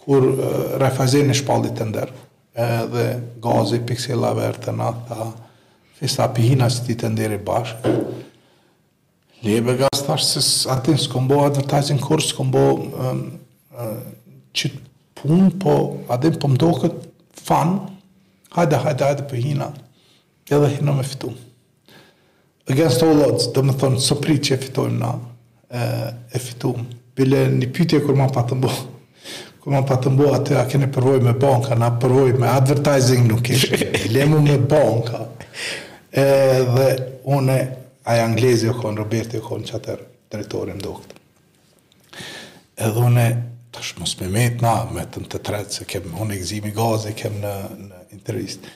kur Raiffeisen e shpalli tender, edhe Gazi, Pixella vërtet na tha, Fis a p'i hina qëtij tenderi bashkë, Le be Gaz thashë se a din s'kom bo advertising kurrë, s'kom bo qitë punë, po a din po m'doket fun, hajde, hajde, hajde po hina, edhe hinëm e fitum. Against all odds, domethon, s'e prit që e fitojmë na, e, e fitum. Bile një pytje kur ma patën bo, Kur ma patën bo aty, a keni përvojë me banka, na përvojë me advertising nuk kishim, le mo me banka. Edhe une, ai anglezi o konë, Roberti o konë qatëherë, drejtori m'doket. Edhe une, tash mos me metë na, metëm të tretë, se kem, une Gzimi, Gazi, kem në, në intervistë.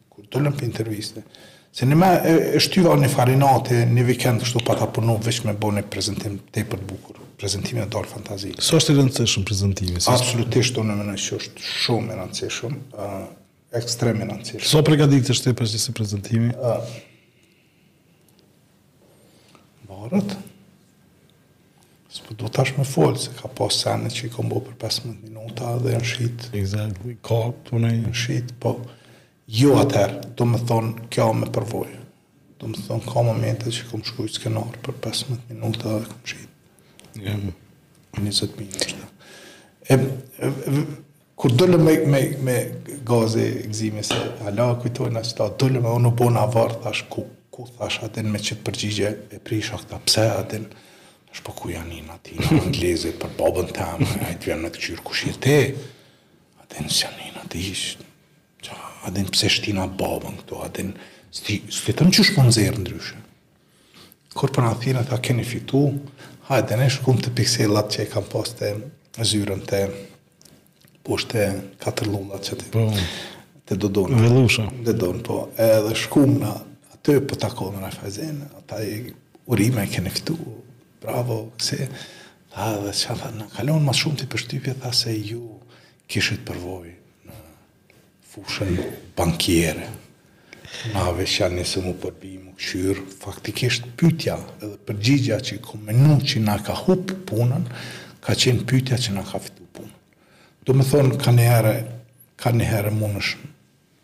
Kur dolëm për interviste, se njëmend e shtyva një farë nate, një vikend kështu pata punu, veç me bo një prezentim tepër të bukur. Prezentimi u dalë fantazi. Sa është i rëndësishëm prezentimi? Absolutisht, unë mendoj që është shumë i rëndësishëm, ekstrem i rëndësishëm. Sa përgatitesh ti për qësi prezentimi? Varet, s'po do tash me folë, se ka pas sene që i kom bo për 15 minuta dhe janë shit. Exactly, ka punu, janë shit, po jo atëherë, domethonë kjo a me përvojë. Domethonë ka momente që kom shkru skenar për 15 minuta dhe kom shit. Yeah. 20 minuta. E, e, Kur dolëm me me me Gazin e Gëzimin se hala kujtojna qëta dolëm e unë bona havar thash ku ku thash a din me qit përgjigje e prisha këta pse a din thash po ku ja nin ati anglezit për babën tam ai të vjen me këqyr kush je ti a din s'ja nin ati a din pse e shtina babën këtu a din s'ti s'ti thëmë qysh po nxerr ndryshe Kur po na thirrën tha keni fitu, hajde na shkum te Pixellat që e kam pas te zyrën te poshtë Katër Llullat qëty, po. te Dodon. Velusha. Dodon, po. Edhe shkum na aty po takojna Raiffeisenin, tha urime keni fitu, bravo, e tha edhe çfarë tha, na ka lon ma s'shumti përshtypje tha se ju kishit përvojë fushën bankiere. Na veçani se mu përbi mu kqyr faktikisht pytja edhe përgjigja që kom menu që na ka hup punën ka qenë pytja që na ka fitu punën. Domethonë kaniherë kaniherë munësh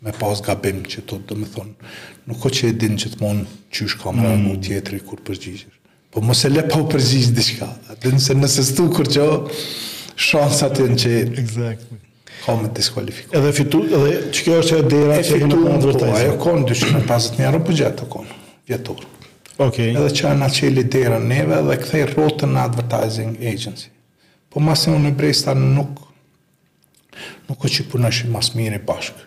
me pas gabim që domethonë nuk o që e din gjithmonë qysh ka me reagu tjetri kur përgjigjesh. Po mos e le pa u përgjigj diçka. Dhe nëse nëse s'tu kur që shansat janë që exactly. ka me diskualifiku. Edhe fitu, edhe qikjo është e dera që e fitu, po, ajo u konë 250 mijë euro buxhet u konë, vjetor. Okay. Edhe qajo na çeli dera neve dhe e kthej Rrotën në advertising agency. Po masi unë e Bresta nuk nuk o që punojshim ma s'miri bashkë.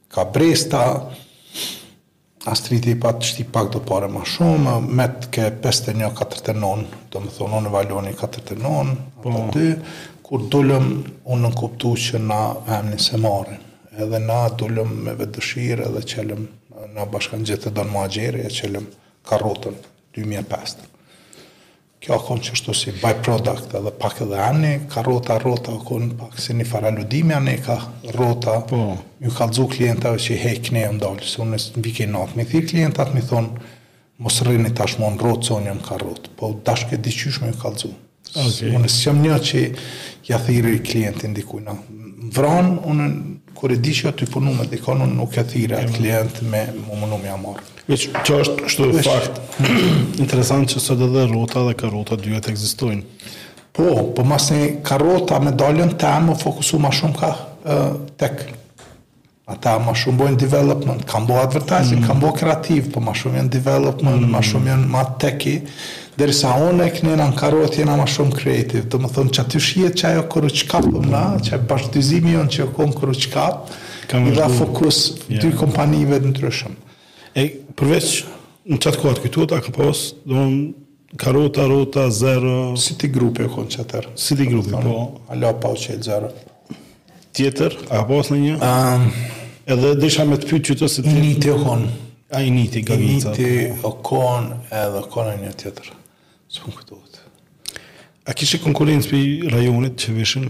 Ka Bresta Astriti pat shti pak do pare ma shumë, met ke 51 49, domethonë unë e Valoni 49, ata po. dy, kur dulëm u nënkuptu që na emnin s'e marrim, edhe na dulëm me vetëdëshirë edhe çelëm na bashkangjitet Edon Muhaxheri e çelëm Karrotën 2005. Kjo ka qenë qashtu si by-product edhe pak edhe ani, Karrota, Rrota, ka qenë pak si njëfarë aludimi ani, Karrota, po. ju kallzu klientave që hej, knena jam dalë, se unë m'vike inat mi thirrë klientat, mi thonë, mos rrini tash ma në Rrotë, se unë jam Karrotë, po u dashke diqysh me ju kallzu. Okay. Unë s'jam njeri që ja thirri klientin dikujna. Vranë, unë kur e di që o tu punu me dikon, unë nuk e thirri atë klient me u munu me ja marrë. Veç kjo është kështu fakt interesant që sot edhe Rrota dhe Karrota dyjat ekzistojnë. Po, po masanej Rrota me daljen teme u fokusu ma shumë ka tech ata ma shumë bojnë development, kanë bo advertising, mm. kanë bo kreativ, po ma shumë jenë development, mm. ma shumë jenë ma techy, derisa unë e knena në Karrotë jena ma shumë kreativ, domethonë qaty shihet qajo kur u çkapëm na, qaj bashkëdyzimi jonë që u konë kur u çkap, i dha fokus yeah. dy kompanive të ndryshme. E përveç në qat kohë aty tuta ka pas, domthonë Karrota, Rrota, Zero. City Groupi o konë qatëherë. City Groupi, po. Hala pa u çelë Zero. Tjetër, a ka pas naj një? Um, edhe deshta me të pytë qeto se të... Initi o konë. A Initi, gavica. Initi po. o konë edhe o konë një tjetër. S'më kujtohet. A kishit konkurencë prej rajonit që vishin?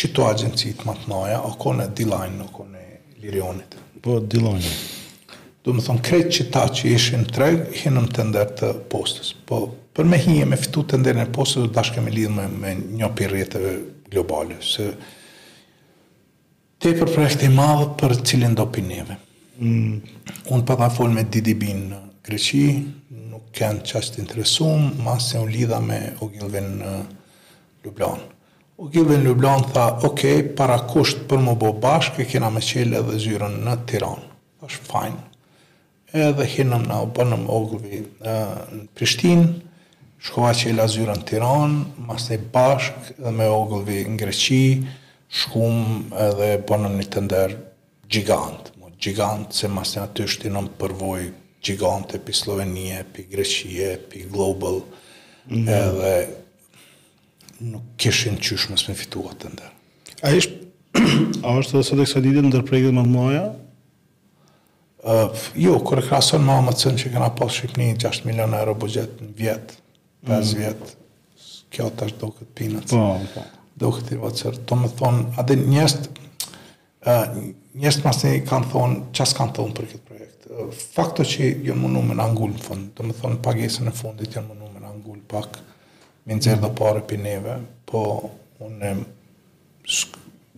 Qëto agjencitë ma të mëdha o kon D-Line o kon e Lirionit. Po D-Line. Domethonë krejt qëta që ishin në treg hinëm në tender të Postës. Po për me hi e me fitu tenderin e Postës u dashke me u lidhë me, me një prej rrjeteve globale. Se tepër projekt i madh për cilindo prej neve. Mm. Unë pata fol me DDB-në në Greqi, nuk kanë qashtu t'interesum, masanej u lidha me Ogilvyn në Lublanë. Ogilvi në Lublanë tha ok para kusht për me u bo bashkë e kena me çel edhe zyrën në Tiranë është fajn edhe hinëm na u bënëm Ogilvi në Prishtinë shkova çela zyrën në Tiranë masnej bashkë edhe me Ogilvi në Greqi shkum edhe bënëm një tender gjigant gjigant se masnej aty shtinëm përvojë gjigante pi Sllovenije pi Greqije pi Global edhe Nuk kishin qysh mos me fitu atë tender. A është a është edhe sot e kësaj dite ndër projektet ma t'mdhaja? Uh, jo, kur e krahason me AMC-në që kena pas Shqipni 6 milion euro buxhet në vjet, 5 mm. vjet, kjo tash doket pinat. Po, po. Doket i vocërr. Do me thonë, ade njerëzt, Njerëzt masnej kanë thonë, çka s'kanë thonë për këtë projekt. Fakti që janë mundu me na ngulë në fund, domethonë pagesën e fundit janë mundu me na ngulë pak, me nxjerrë edhe pare prej neve, po unë e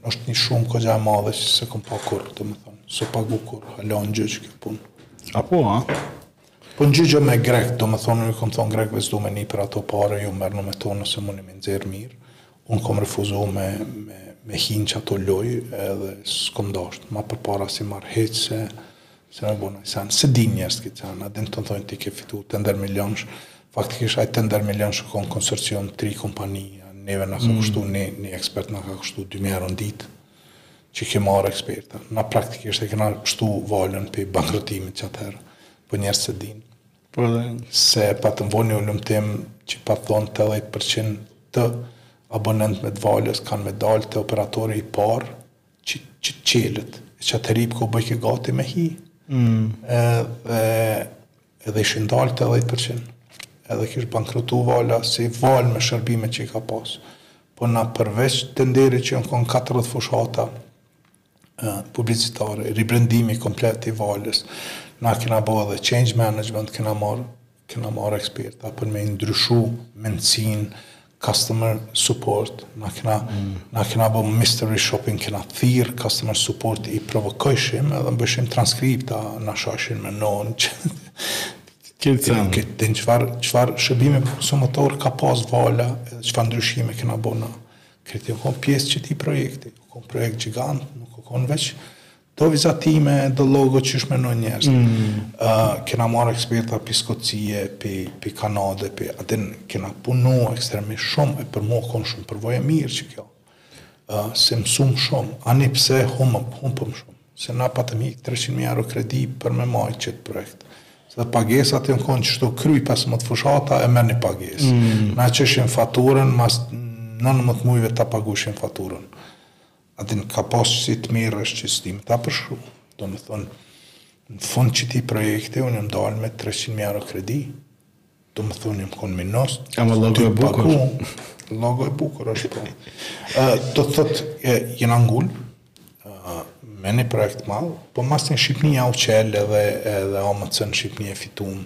është një shumë goxha e madhe që s'e kemi pa kurrë, domethonë, s'e pagu kurrë, hala në gjyqë kjo punë. Apo, a? Po në gjyqë me grek, domethonë, unë kom thonë grek, s'du me ni për ato pare, ju merrni, domethonë, nëse muni me i nxjerrë mirë, Unë kom refuzu me, me, me hi n'qato lojë edhe s'kom dashtë. Ma përpara s'i marr hiç se, se me bo najsen. S'e dinë njerëzt këtë sen, a din tanë thojnë ti ke fitu tender milionsh. Faktikisht, ai tender milionsh o konë konsorcium tri kompani, neve na ka mm. kushtu, një, një ekspert na ka kushtu 2 mijë euro në ditë që ke marr eksperta. Na praktikisht e kena pshtu Valën pi bankrotimit qatëherë, po po njerëz s'e dinë. Por edhe se e patëm bo ni hulumtim që pa thonë tetëdhjetë për qind të abonentëve të valës kanë me dalë te operatori i parë që që të çelet e qatëherë Ipko u bëjke gati me hi edhe edhe ishin dalë tetëdhjetë për qind edhe kish bankrotu vala si valë me shërbimet që i ka pas po na përveç tenderit që jon kon katërdhjetë fushata publicitare, ribrendimi komplet i Valës. Na kena bo edhe change management, kena marr kena marr eksperta për me ndryshu mendësin, customer support, na kena, mm. na kena bo mystery shopping, kena thirë customer support i provokojshim edhe bojshim transkripta, na shajshin me non, që s'e din çfarë, çfarë shërbimi për konsumator ka pas vala edhe çfarë ndryshime kena bo na Krejt u konë pjesë e qëtij projekti, u konë projekt gjigant, nuk u konë veç do vizatime, do logo qysh e menojnë njerëzit. Mm. Uh, kena marr eksperta pi Skocie, pi Kanade, a din, kena punu ekstremisht shumë, e për mu u konë shumë përvojë e mirë qekjo. Uh, se mësum shumë, ani pse hum, humëm shumë. se na patëm një treqind mijë euro kredi për me majtë qët projekt dhe pagesat janë konë qështu kry pas mo t'fushata e merrni pagesë mm. na çojshim faturën mas nëntëmbëdhjetë mujve ta pagushin faturën a din ka pas që si të mirë është qysh me ta përshkru domethënë në fund qëti projekti unë jem dalë me 300.000 euro kredi Domethënë jemi konë minus, të të paktën, logo e bukur është po. Do të thotë, jena ngulë, me një projekt madh, po mas te në Shqipni a u çel edhe, edhe o me çenë Shqipni e fitum,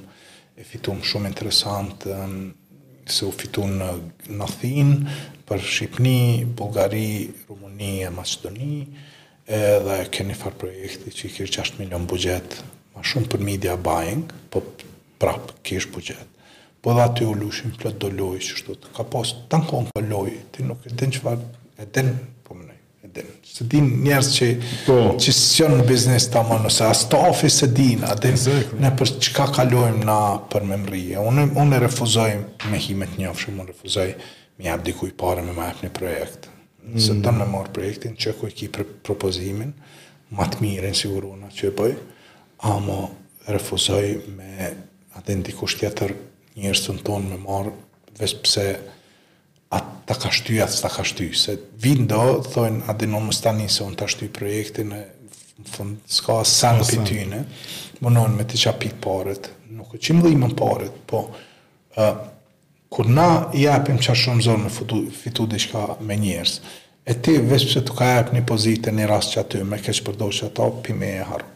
e fitum shumë interesant, se u fitu në, në Athinë, për Shqipni, Bulgari, Rumani e Maqedoni, edhe ke nifar projekti që i ke 6 milion buxhet, ma shumë për media buying, po prap kish buxhet po dhe aty u lujshin plot do lojë qështu të ka pas tan kohën ka lojë ti nuk e din çfar e din po mënej e din se din njerëz që po. që s'jon në biznes domethënë se as stafi s'e din a din exactly. ne për çka kalojmë na për me mrije unë unë refuzoj me hi me të njofshëm unë refuzoj me jap dikuj pare me ma jap një projekt mm. nëse ta marr projektin që kur e ki propozimin ma të mirin sigurona që e boj Ama refuzoj me a din dikush tjetër njerëzve tonë me marrë veç pse ai ta ka shty ai ta ka shty se vin do thojn a din masi tani se un ta shty projektin e në fund ska sen pi tyne munojn me t'i shantazhu paret nuk u dhimën paret po Kur na japim a shumë zor me futu fitu diçka me njerz e ti veç pse t'u ka jep ni pozit e ni rast qa ty me keqpërdor qata pi me e harru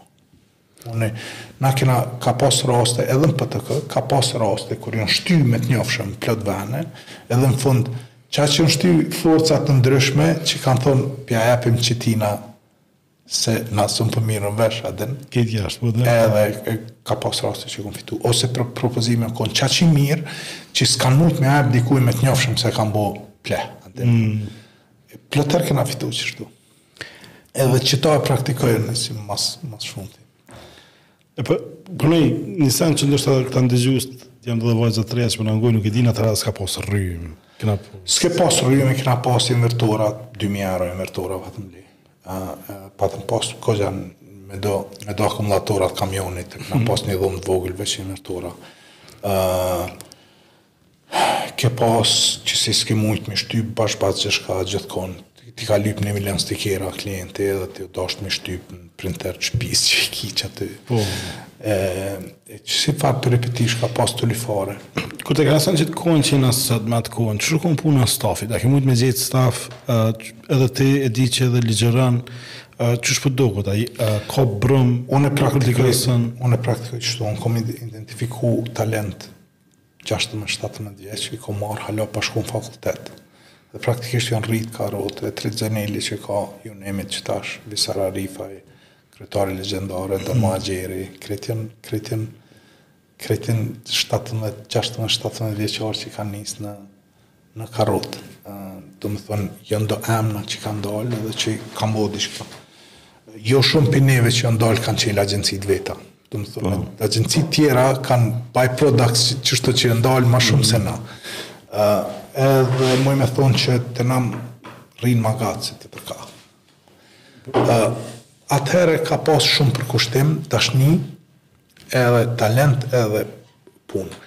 une na kena ka pas raste edhe në PTK ka pas raste kur jon shty me të njofshëm në plot vene edhe në fund ça jon shty forca të ndryshme që kan thon p'ja japim qitina Se na s'un po mirrem vesh a din. Ke gjashtë po dhe. Edhe ka pas raste që kam fitu. Ose pro propozimi u kon qaq i mirë që s'kan mujt me ja jap dikujt me të njofshëm se kanë bo ple. A din. Mm. Plot herë kena fitu qështu. Edhe qëta e praktikoj si mas, mas shumti. E po, për ne, një sen që ndoshta edhe këta ndëgjust, janë dhe vajza të reja që po na ngojnë, nuk e dinë ata s'ka pasë rrymë. Kena... Ske pasë rrymë, kena pasë invertora, 2.000 euro invertora, patëm bli. Uh, patëm pasë goxha me do, me do akumulatora t'kamionit, kena mhm. pasë një dhomë të vogël, veç invertora. Uh, Ke pas që se s'ke mujt mi shtyp bash bash gjithçka gjithkun ti ka lyp ni milion stikera klienti edhe t'u dasht mi shtyp në printer shpisë që i ki qaty po e si fat të repetish ka pas të lyfare kur e krahason qat kohën që i nise ti me atë kohën qysh u kon puna e stafit a ke mujt me gjetë staf edhe ti e di që edhe ligjëron Qysh po të duket, a, a ka brum... Unë praktikoj, unë praktikoj qështu, unë kom identifiku talent Gjashtëmbëdhjetë me shtatëmbëdhjetë vjeç i kom marrë hala pa shku në fakultet dhe praktikisht janë rritë Karrotë e Trit Zeneli çka you name it qetash Visar Arifaj kryetari legjendar Edi Agagjyshi Doma Agjeri krejt janë krejt janë krejt janë shtatëmbëdhjetë gjashtëmbëdhjetë shtatëmbëdhjetë vjeçar që kanë nisë në në karrotë. Do me thonë, janë do emna që kanë dalë edhe që kanë bo diçka. Jo shumë për neve që janë dalë kanë qenë agjencit veta. Do me thonë, po. agjencit tjera kanë by products që, qeshtu që janë dalë ma shumë mm. se na. Uh, edhe muj me thonë që te na rrinë ma gatë se tjetërkah. Uh, atëherë ka pas shumë përkushtim, tashni edhe talent edhe punë.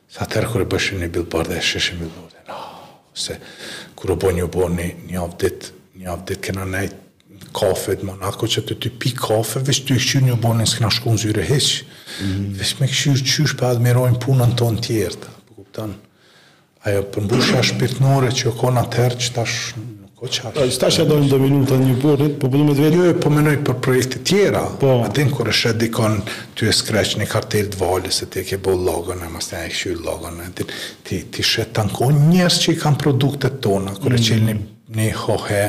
Se atëherë kur e bëshim një billboard e sheshim billboardin oh se kur u bo Newborn-i ni javë ditë ni javë ditë kena nejt në kafe të Monaco qaty tu pi kafe veç tu e kqyrë Newborn-in s'kena shku në zyre hiç mm. veç me kqyrë qysh p'e admirojnë punën tonë tjertë po kuptan ajo përmbushja shpirtnore që u konë atëherë qetash Po çka. Ë tash e dojnë do minuta në Newborn-it, po punon me të vetë. Jo, jo, po menoj për projekte tjera. Po. A din kur e sheh dikon tu e skreç ni kartelë të Valës se ti e ke bo logon e masanej e ke kqyr logon e din ti ti sheh tan ato njerz që i kanë produktet tona kur e çel një ni HoHo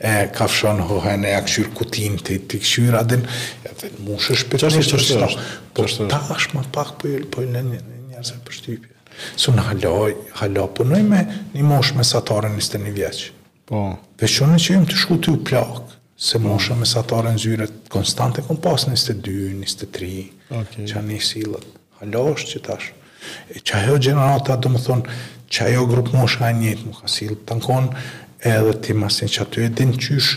e kafshon HoHon e ja kqyr kutinë ti ti kqyr a din edhe mushesh për Ç'është ç'është është. Po tashmë pak po i po i lënë njerëzve përshtypje. Se une hala hala punoj me ni moshë mesatare njëzet e një vjeç. Po. Veç une që jom tu shku tu u plakë, se mosha mesatare nzyre konstant e kom pasë njëzet e dy, njëzet e tri. Okej. Qaty ni sillet. Hala është qetash. E qajo gjenerata do me thonë, qajo grupmosha e njejtë mu ka sillë, tan kohën edhe ti masi je qaty e din qysh,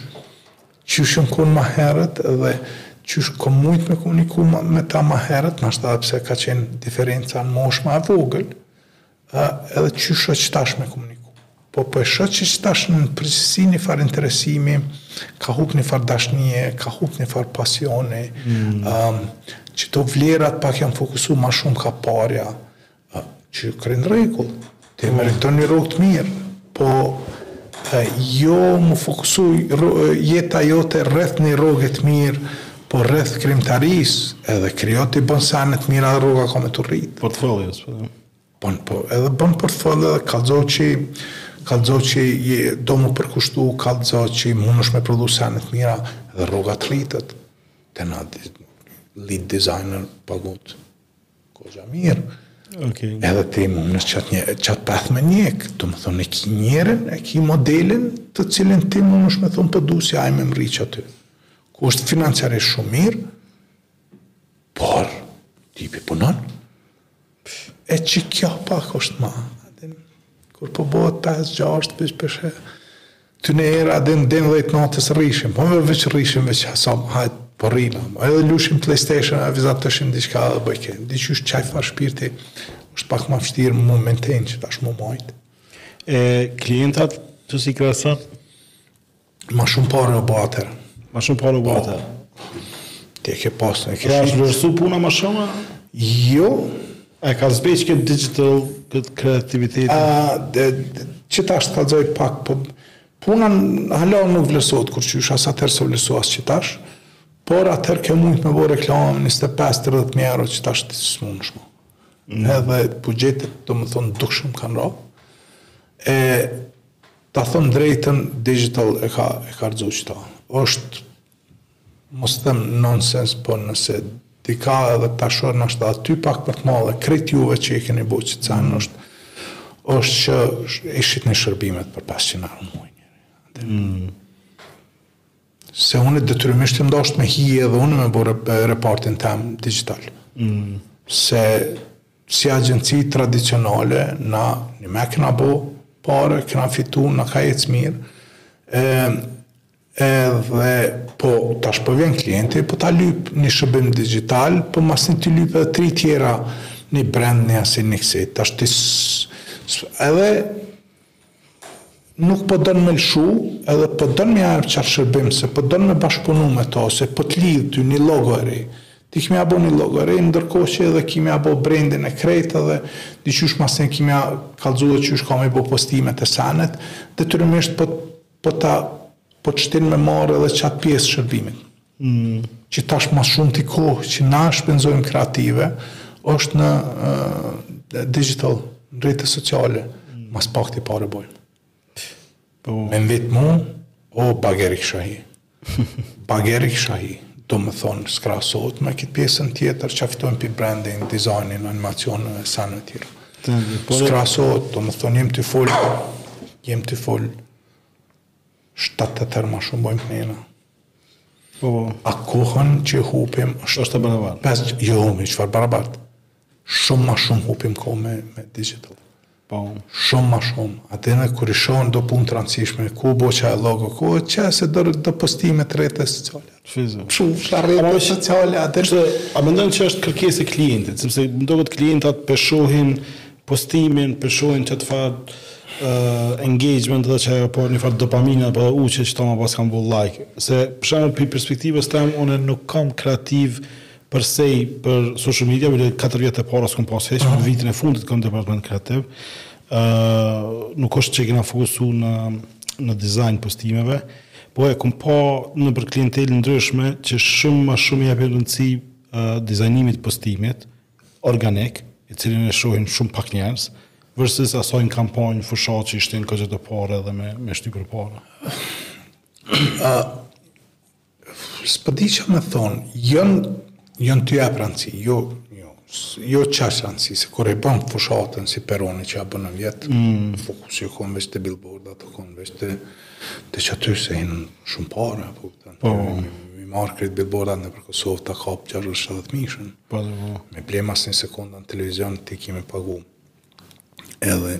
Qysh jam kon ma herët edhe qysh kom mujt me komuniku me ta ma herët, nashta edhe pse ka qenë diferenca në moshë ma e vogël, ë edhe qysh osht qetash me komuniku. Po po e shoh që qetash në përgjithësi nifar interesimi, ka hup nifar dashnije, ka hup nifar pasioni, ë qato vlerat pak janë fokusu ma shumë kah parja, Qyqri në rregull, ti meriton një rrogë të mirë, po jo me u fokusu jeta jote rreth një rroge të mirë, po rreth krimtarisë, edhe krijo ti bon sene të mira dhe rroga ka me t'u rritë. Portfolio, po them. Po, po, edhe bon portfolio dhe kallzo që kallzo që ti do me u përkushtu, kallzo që munesh me prodhu sene të mira dhe rroga të rritet. Te na lead designer paguhet. Kogja mirë. Okay. Edhe ti munesh qatë një, qatë path me njek, domethonë e ki njerin, e ki modelin të cilin ti munesh me thonë po du si ai me mbrri qaty. Ku është financiarisht shumë mirë, por tipi punon. E qikjo pak është ma. Kur po bëhet 5-6, përshpesh, Atëherë deri n'dhjetë të natës rrishim po jo veç rrishim veç hasap hajt po rrimë ama edhe lujshim playstation a vizatshim diçka edhe bojke di qysh qaj far shpirti është pak ma vështirë me e mentejnë qitash me e majtë e klientat qysh i krahason ma shumë pare u bo atëherë ma shumë pare u bo atëherë ti e ke pasë e ke shumë pra është vlerësu puna ma shumë jo E ka zbeh ky digital, këtë kreativitetin? Aa, qitash të kalzoj pak, po puna hala nuk vlerësohet kurqysh, as atëherë s'u vlerësu as qitash, por atëherë ke mujt me bo reklama me 25-30 mijë euro qitash ti s'mundesh ma. Mm. Edhe buxhetet, domethonë, dukshëm kanë ra. E, ta thom drejtën, digital e ka, e ka rrëzu qëto. është Mos them nonsens po nëse dika edhe tash ndoshta aty pak për të madhe krejt juve që i keni bo qita ndoshta është që i shitni shërbimet për pesëqind euro në muaj njëri. Se unë detyrimisht m'u dasht me hi edhe unë me bo repartin tem digital. Mm. Se si agjenci tradicionale na njëmend kena bo pare, kena fitu, na ka ecë mirë. Ë Edhe po tash po vjen klienti, po ta lyp një shërbim dixhital, po masi t'i lyp edhe tri tjera një brand një asi një kësi. Tash ti edhe nuk po don me lëshu, edhe po don me jap qat shërbim se po don me bashkëpunu me to, se po të lidh ty një logo e re. Ti ki me ia bo një logo e re, ndërkohë që edhe ki me ia bo brendin e krejt edhe di qysh masi ki me ia kallzu edhe qysh ka me i bo postimet e senet, detyrimisht po Po ta po të shtin me marrë edhe qatë pjesë shërbimit. Mm. Qitash ma së shumti kohë që na shpenzojmë kreative, është në uh, digital, në rrjete sociale, mm. ma së pakti pare bojmë. Po. Me mbitë mu, o bageri këshahi. Bajagi rikshahi, domethënë s'krahasohet me këtë pjesën tjetër çka fitojmë pi branding, dizajnit, animacionit e sene të tjera. Po s'krahasohet, domethënë jem tu fol, jem tu fol 7-8 herë ma shumë bëjmë knena. Po, a kohën që e hupim është është e barabartë. S'është, jo, hiç farë barabartë. Shumë ma shumë hupim kohë me, me digital. Po. Shumë ma shumë. Atëherë kur i shoh do punë të rëndësishme, ku u bo qajo logo, ku e qasi do, do postime te rrjetet sociale. Fizu. Psh, sa rrjete sociale, atëherë. Që, a mendon që është kërkesë e klientit, sepse ndoshta klientat p'e shohin postimin, p'e shohin qat farë uh, engagement dhe qajo po jep një farë dopamine dhe po dhe u qe tamam po ma kanë bo like. Se, për shembull pi perspektivës tem, unë nuk kam kreativ Përvej për social media bile katër vjet e para s'kom pas hiç, në vitin e fundit kam department kreativ. ë Nuk është që kena fokusu në në dizajn postimeve, po e kom pa nëpër klientë t'ndryshme që shumë ma shumë i japin rëndësi dizajnimit të postimit organik, i cilin e shohin shumë pak njerëz, versus asaj në kampanjë fushatë që i shtin goxha pare edhe me me shty përpara. S'po di ç'a me thonë, jon, jon tu i jep rëndësi, jo, jo, jo qaq rëndësi, se kur e ban fushatën si Peroni që e ban ni vjet, mm. fokusi u kon veç te billboardat, u kon veç te te qaty se hinë shumë pare, apo këta, po. mi marë krejt billboardat nëpër Kosovë ta kap 60-70 mijshin, po, po. me ble bash një sekondë në televizion ti i kemi pagu. Edhe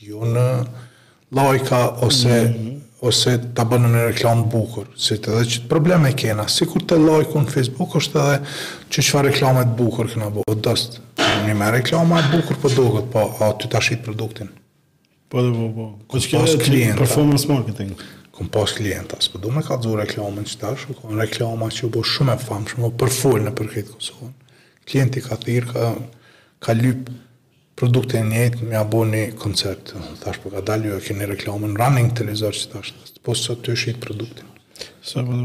Jo në lajka ose mm -hmm. ose ta bon ni reklamë t'bukur, se edhe qëto probleme kena, sikur te lajku në Facebook është edhe qe qëfarë reklame t' bukur kena bo, o dost, nime reklama e bukur për po doket, po a ty ta shit produktin. Po dhe po, po. Ka që kërkon klienta, performance marketing. Kom pas klienta, s'po du me kallzu reklamën që tash, kom reklama që u bo shumë e famshme, powerful nëpër krejt Kosovën. Klienti ka thirë, ka, ka lypë, Produkti i njejtë me ia bo ni koncept thash po ka dal ju e keni reklamën running n'televizor qetash thash po s'o tu shit produktin se po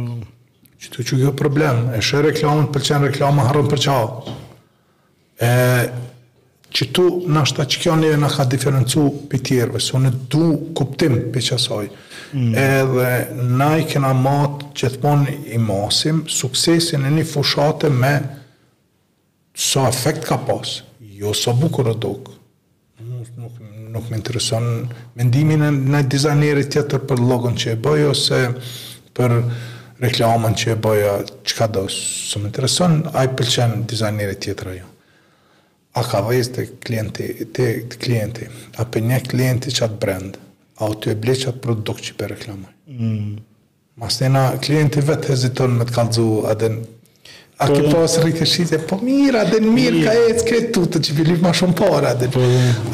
qeto qekjo problem e sheh reklamën t'pëlqen reklama harron për çka e qëtu nashta qekjo na ka diferencu pi tjerve s'ndo kuptim pi qasaj mm. edhe na i kena mat gjithmon i masim suksesin e një fushate me Sa efekt ka pas? Jo sa bukur u dok. Mu nuk nuk më intereson mendimi i naj dizajneri tjetër për logon që e boj ose për reklamën që e boj a çkado s'më intereson a i pëlqen dizajnerit tjetër a jo. A ka vajt te klienti te klienti, a p'e njeh klienti qat brand, a o tu e ble qat produkt që p'e reklamoj. Mastena klienti vet heziton me të kallxu, a din. A ke po. pas rritje shitje? Po mirë, a din, mirë ka ecë ky tutet që pi lyp ma shumë pare, a din. Po,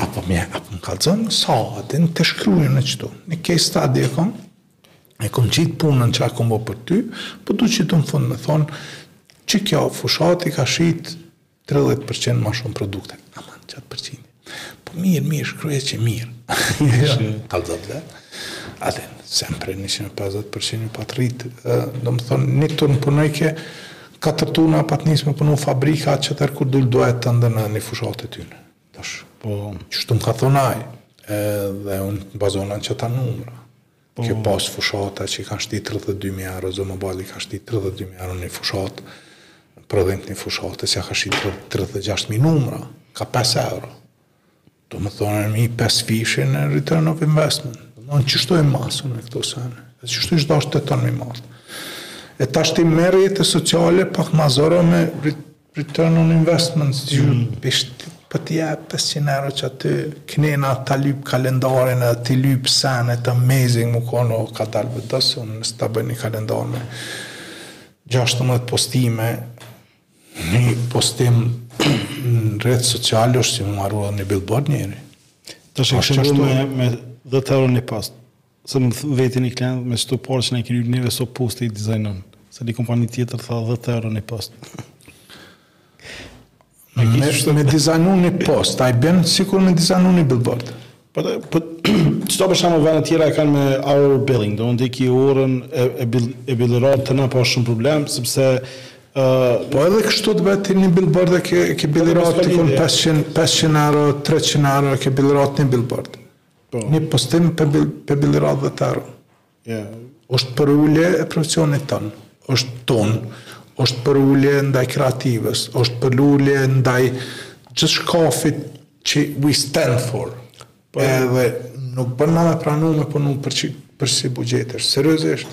a po mirë, a po më kallxon sa, a din, ta shkruj në qitu. Në case study e kam. E kam qitë punën që e kam bo për ty, po du qitu në fund me thonë që kjo fushatë i ka shit Tridhjetë për qind ma shumë produkte. Ama qatë përqindje. Po mirë, mirë, shkruje që mirë. Ishë ka të dhe. A din, Sempre 150 për qind pat rritje. Domethonë, një turn punojke, katër turna pat nisë me punu fabrika, qatëherë kur dul Duaje tënden një fushatë e tyne. Tash, po, qështu më ka thonë aj, dhe unë bazohna n'qita numra. Ka pas fushata që i kanë shti tridhjetë e dy mijë euro, Z Mobile i ka shti tridhjetë e dy mijë euro ni fushatë, prodhim të ni fushate, që i ka shit tridhjetë e gjashtë mijë numra, ka pesë euro. Domethënë mbi pesëfishin në return of investment. Domethënë qështu e masim me këto sene. Dhe qështu i shdash tenton mi mat. E tash ti me rrjete sociale pak ma zor o me Return on investment gjurmë po ti jap 500 euro që aty kene na ta lyp kalendarin edhe ti lyp senet amazing me konë o kadalë vëlla se unë nëse ta bëj një kalendar me 16 postime një postim në rrjet social është si me marru edhe një billboard njeri tash kështu me, me 10 euro një post Se më veti një klient me qito pare që na keni hyrë neve sa poste i dizajnon. Se një kompani tjetër tha 10 euro një post. Me, me dizajnu një post, a i bjen sikur me dizajnu një billboard. Po të, po, qeto për shembull vene tjera e kanë me hour billing, domethonë e ki orën e, e, bil, e billirat te na o shumë problem, sepse Uh, po edhe kështu të bëhet një billboard e ke, ke billirat dikun 500, 500 euro, 300 euro, ke billirat një billboard. Po. Një postim po, po e billirat 10 euro. Ja. Është përulje e profesionit ton, është ton, është përulje ndaj kreatives, është përulje ndaj gjithçkafit që we stand for. Po. Edhe nuk bën na me pranu me punu për që për ksi buxhete, seriozisht,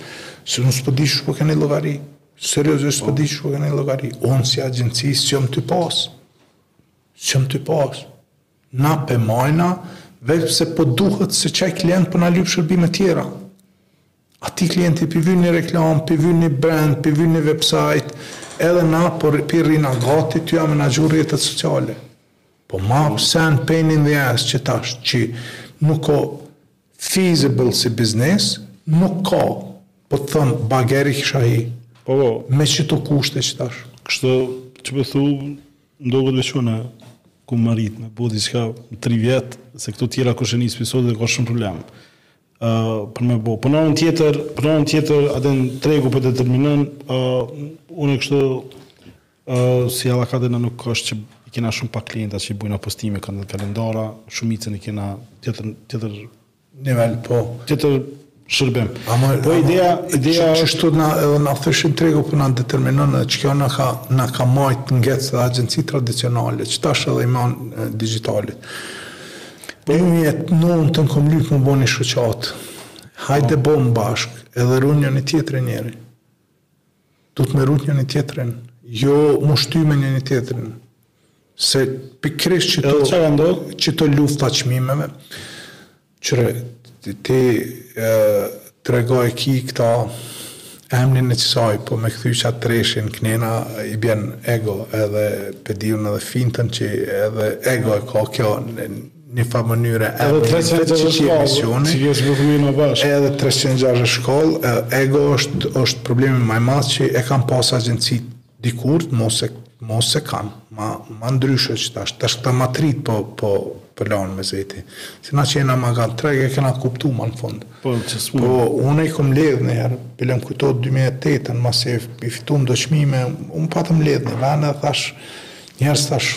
se unë s'po di qysh po keni llogari, seriozisht s'po di qysh po keni llogari, unë si agjenci s'jom tu pas, s'jom tu pas, Na pe majna veq pse po duhet se qaj klient po na lyp shërbime tjera ati klienti pi vy ni reklamë pi vy ni brand pi vy ni website edhe na po pi rrina gati tu ia menaxhu rrjetet sociale po ma sen pain in the ass qetash qi nuk o feasible si biznes nuk ka po të thom bageri kisha hi me qito kushte qetash. Kështu, ç'po thu, M'duket veq une kum mrrit me bo diqka në tri vjet, se këto tjera kush e nis pi sodit ka shumë problem për me bo. Për anën tjetër, për anën tjetër, a din tregu po determinon, une kështu si alla karte na nuk është që i kena shumë pak klienta që i bujna postime kanë kalendara, shumicën i kena tjetër, tjetër Nivel, po. Tjetër shërbim. Po ideja, ideja është... Qështu na, edhe na thyjshin tregu, po na determinon edhe që kjo na ka, na ka majtë ngec edhe agjenci tradicionale, që tash edhe i man digitalet. Po jo, vjet n'nëntor kom lypë me bo një shoqatë. Hajde po bohmë bashkë, edhe rujmë njoni-tjetrin, njeri. Duhet me rujt njëri tjetrin, jo mu shty me njëri tjetrin, se pikërisht qëto... Edhe çka ka ndodhur? Qëto lufta çmimeve, që e ti trego e ki këta emnin e qësaj, po me kthy qatë treshin kënena, i bjen ego edhe pediun edhe fintën që edhe ego e ka kjo një farë mënyre edhe një vetë që që emisioni që kështë vëfëmi në bashkë edhe 360 shkallë edhe ego është, është problemi ma i madh që e kam pasë agjenci dikur mos e, mos e kam ma, ma ndryshe që tash tash këta ma t'rit po, po për po lanë me zeti si na që jena ma gat n'treg e kena kuptu ma në fund po, që smu po unë i kom lexu niher po m'kujtohet 2008 masi i fitum do qmime unë patëm ledhë në vene thash njerëz thash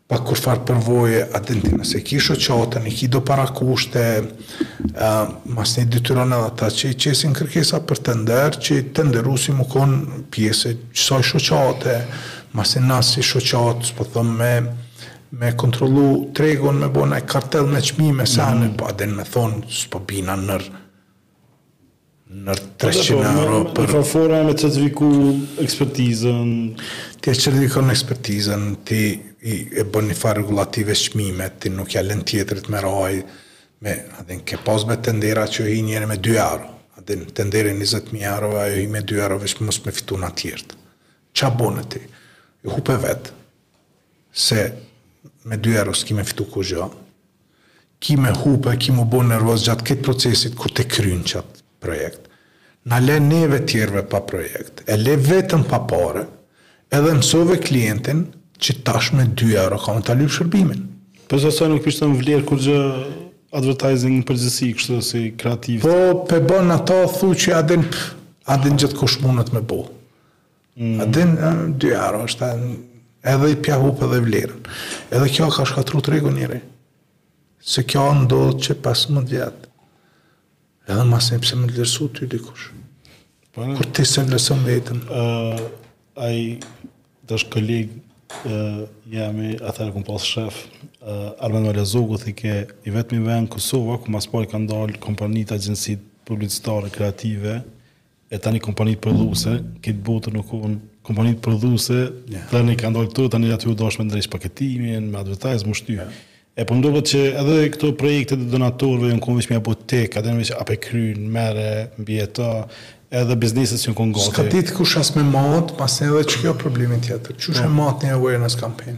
Pa kurfar përvoje, a din, ti nëse ki shoqatën, i ki do parakushte, e, masnej detyron edhe ata që i qesin kërkesa për tender, që tenderusi mu kon pjesë e qësaj shoqate, masnej na si shoqatë, s'po thom me me kontrollu tregun, me bo naj kartell me çmime, se anë, po a din me thonë, s'po bina nër nër 300 po, euro me, për... Në formë me certifiku ekspertizën... Ti e certifikon ekspertizën, ti i, e bën një farë regulative n'çmime, ti nuk ja len tjetrit me ra, me, a din, ke pa ti tendera që hin njëri me 2 euro, a din, tenderi 20.000 euro, ai me 2 euro, veç mos me fitu na tjertë. Qa bone ti? E hupe vetë, se me 2 euro s'ki me fitu kurgjo, Ki me hup e ki mu bo nervoz gjatë kejt procesit kur te kryn qat projekt na le neve tjerve pa projekt e le veten pa pare edhe msove klientin që tash me dy euro ka me ta lyp shërbimin. Po se s'po, nuk po i shton vlerë kurrgjë advertising në përgjithësi kështu si kreativ. Po pe bën ata thu që a din pff a din gjithkush mundet me bo. A din dy arë, është edhe i pja hup edhe vlerën. Edhe kjo ka shkatru tregun, njeri. Se kjo ndodhë qe pesmdhjetë. Edhe masnej pse me vlerësu ty dikush. Po, Kur ti s'e vlerëson vetën. Uh, ai t'është koleg, uh, jemi, atër e kem pas shef, uh, Armend Malazogu, thojke i vetëmi ven Kosova, ku ma s'pari kanë dalë kompanit, agjensit publicitare, kreative, E tani kompanitë prodhuese, krejt botën ku janë, kompanitë prodhuese, yeah. tani kanë dalë këtu, tani aty u dasht me ndrejsh paketimin, me advertise, me shty. Yeah. E po ndodhet që edhe këto projekte të donatorëve janë kohë me apo tek, atë veç e po kryn, merre mbi ato, edhe bizneset që kanë gati. Ska ditë kush as me mat, masi edhe çka problemi tjetër. Qysh e po mat një awareness campaign.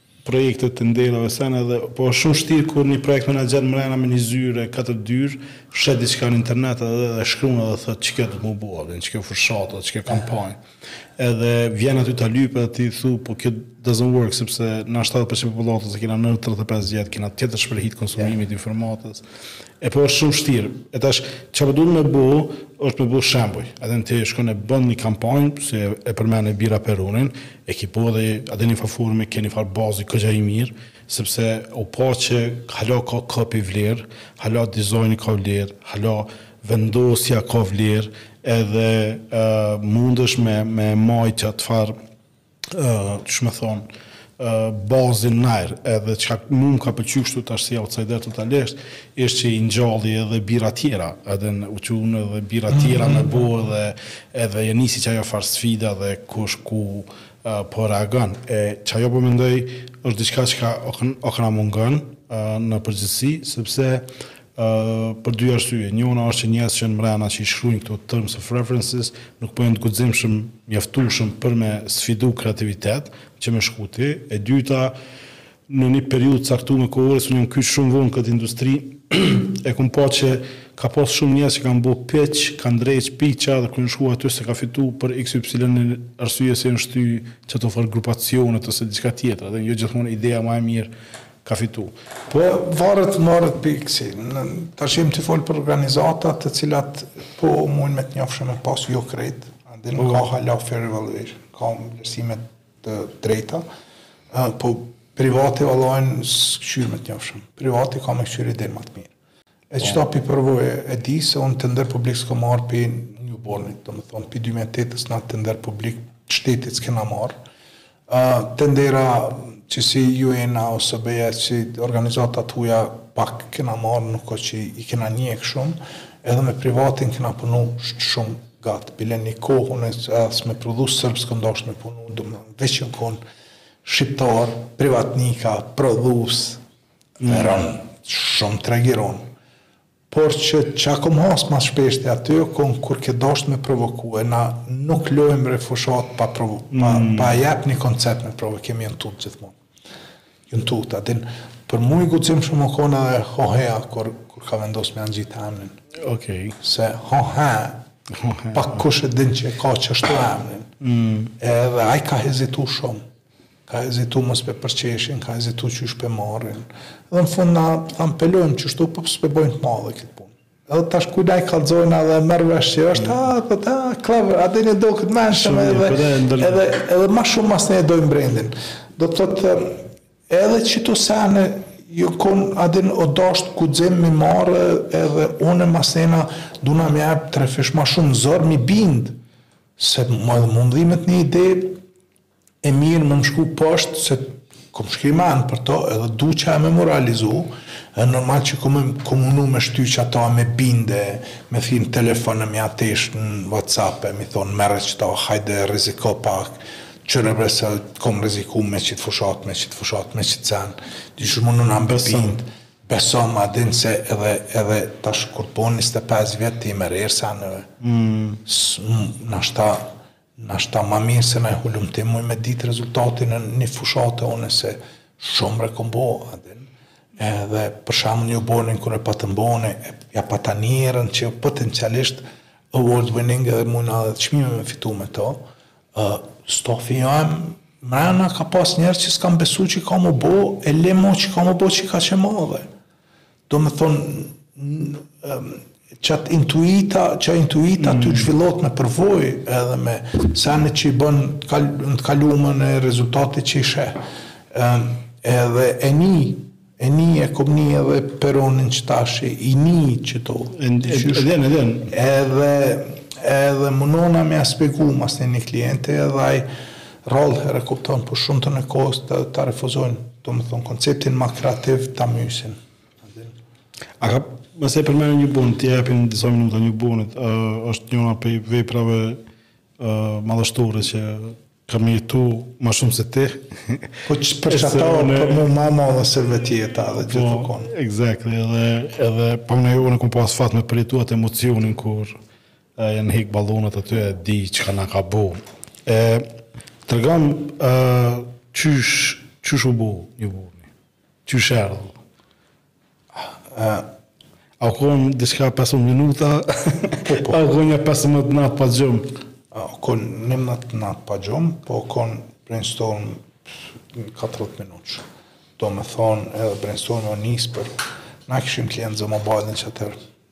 projekte tenderave sen edhe po është shumë shtirë kur një projekt menaxher mrena me një zyrë e katër dyrë sheh diçka në internet edhe e shkruan edhe thotë qikjo do të m'u bo vlen qikjo fushatë edhe qikjo kampanjë edhe vjen aty ta lyp edhe ti thue po kjo doesn't work sepse na shtatëdhjetë për qind popullatës e kena nën tridhjetë e pesë vjet kena tjetër shprehit konsumimit informatës e po është shumë shtirë e tash çka po duhet me bo është me bo shembuj edhe nëse shkon e bën një kampanjë se e përmene Birra Perunin E ke bo dhe edhe një far forme ke një far bazi goxha i mir sepse u pa që hala copy vler hala dizajni ka vler hala vendosja ka vler edhe mundesh me me majt at far qysh me thon bazin n'ajër edhe çka mu më ka pëlqy kështu tash si outsider totalisht Ish që i ngjalli edhe birra tjera edhe u çun edhe birra tjera me bo edhe edhe e nisi që ajo farë sfida dhe kush ku po reagon e qajo po mendoj është diçka çka po na mungon në përgjithësi sepse për dy arsye njona është që njerëzit që janë mrena që i shkruajnë këto terms of references nuk po janë të guximshëm mjaftueshëm për me sfidu kreativitet që me shku tej e dyta Në një periudhë të caktume kohore, se unë jam kyç shumë vonë në këtë industri, e kam pa që ka pas shumë njerëz që kanë bo pitch, kanë ndreq pitcha dhe kur janë shku aty s'e kanë fitu për XY arsye se janë shty qëto far grupacionet ose diçka tjetër dhe jo gjithmonë ideja ma e mirë ka fitu. Po. Varet, varet pi ku. Tash jam tu fol për organizata të cilat po mujn me të njofshëm me pas jo krejt, a din ka hala fair evaluation, ka vlerësime Të drejta, po privati vallahin skqyr me të njofshëm. Privati ka me kqyr iden ma të mirë. E qëta pi përvoje e di se unë tender publik s'kom marrë pi Newbornit, do me thonë pi 2008-ës na tender publik shtetit s'kena marrë. Tendera që si UN-a, OSBE-ja, qisi organizata t'huja pak kena marrë, nuk o që i kena njekë shumë, edhe me privatin kena punu shumë. Gat bile ni koh unë s'e as me prodhu serb s'kam dasht me punu domethën veq me kon shqiptar privatnika prodhus me rën shum tregtarë por që ça kom has ma shpeshti aty o kon kur ke dasht me provoku e na nuk lojm fushatë pa provu pa pa jep ni koncept me provu e këta jon tutë gjithmon. Jon tutë, a din. Për mu i guximshëm o kon edhe hohea kur kur ka vendos me angjit emrin. Okej. Se hoha pak kush e din që e ka qështu emrin. Mm. Edhe ai ka hezitu shumë. Ka hezitu mos pe përqeshin, ka hezitu qysh pe marrin. Dhe në fund na tham pe lojmë qështu, po s'pe bojmë të madhe këtë punë. Edhe tash kur ia kallxon edhe merr vesh që është, a thotë, a clever, a din doket mençëm edhe po edhe edhe ma shumë masnej e dojnë brendin. Do të thotë edhe qito sene u kon a din o dosht guxim mi marr edhe unë masanej duhna me jep tre fish ma shumë zor mi bind se më dhimet, më dhimet një ide E mirë me m'shku poshtë se kom shkri men për to edhe duqja me u demoralizu, e normal që kom, kom u munu me shty që ata me binde, me thirë në telefon e me i gjet edhe në whatsapp e me i thonë merre qëta hajde rreziko pak, qe prej se kom rreziku me qit fushatë, me qit fushatë, me qit sen, dishu munona me i bindë, besom, a din se edhe edhe tash kur po bon njëzet e pesë vjet ti i merr erë seneve, se nashta Nashta ma mirë se naj hulumtim muj me ditë rezultatin e ni fushate unë se shumë herë e kom bo a din edhe për shembull ni bonin kur e patëm bo ni e pata ni erën që potencialisht award winning edhe mujna edhe çmime me fitu me to ë stafi jem mrena ka pas njerëz që s'kan besu që ka mu bo e le mo që ka mu bo që kaq e madhe Domethënë, qat intuita, qajo intuita ty mm. zhvillohet me përvojë edhe me senet që i bën në të kaluamën e rezultatet që i sheh. Ëm edhe e ni e ni e kom ni edhe Peronin që tash i ni që to. Edhe edhe edhe edhe munona me ja shpjegu masanej klientit edhe ai Rrallë herë e kuptojnë po shumtën e kohës të ta refuzojnë, domethënë konceptin ma kreativ ta mysin. A ka masi përmene Newborn, ti japin disa minuta Newbornit, është njëna prej veprave madhështore që kam jetu ma shumë se ti. Po që për që ata unë për mu ma e madhe se vetë jeta dhe po, gjithë e ton. Exactly, edhe, edhe për mu unë kom pas fat me përjetu atë emocionin kur E janë hik ballonët aty e di çka na ka bo. E tregon ë qysh qysh u bo Newborni. Qysh erdhë. A, a u kon diçka 5 minuta? Po, po. A u kon një 15 natë pa gjumë? A u kon 15 natë pa gjumë, po u kon brainstorm 40 minutësh. Do me thonë edhe brainstorm u nis për na kishim klient Z Mobilin qatëherë.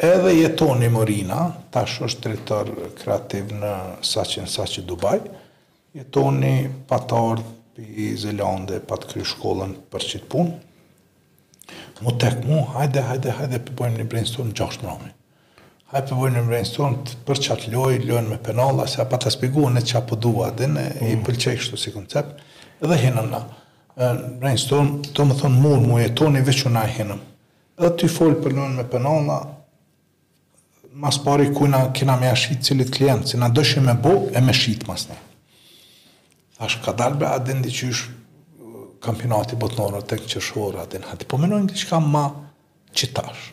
Edhe Jetoni Morina, tash është drejtor kreativ në Saatchi and Saatchi Dubai. Jetoni pat ardh pi Zelande, pat kry shkollën për qitë punë. M'u tek mu, hajde, hajde, hajde, po bojmë një brainstorm gjashtë mrami. Hajde po bojmë një brainstorm për qatë lojë, lojën me penala, se pata shpjegu unë qa po dua, dhe në i mm. pëlqej kështu si koncept, edhe hinëm në brainstorm, do me thonë murë, mu Jetoni veç u na hinëm. Edhe ti fol për lojën me penalla mas pari kujna kena me ja shit cilit klient se na dëshim me bo e me shit masnej thash kadal bre a din diqysh kampionati botnor a tek në qershor a din hajde po menojmë diçka ma qitash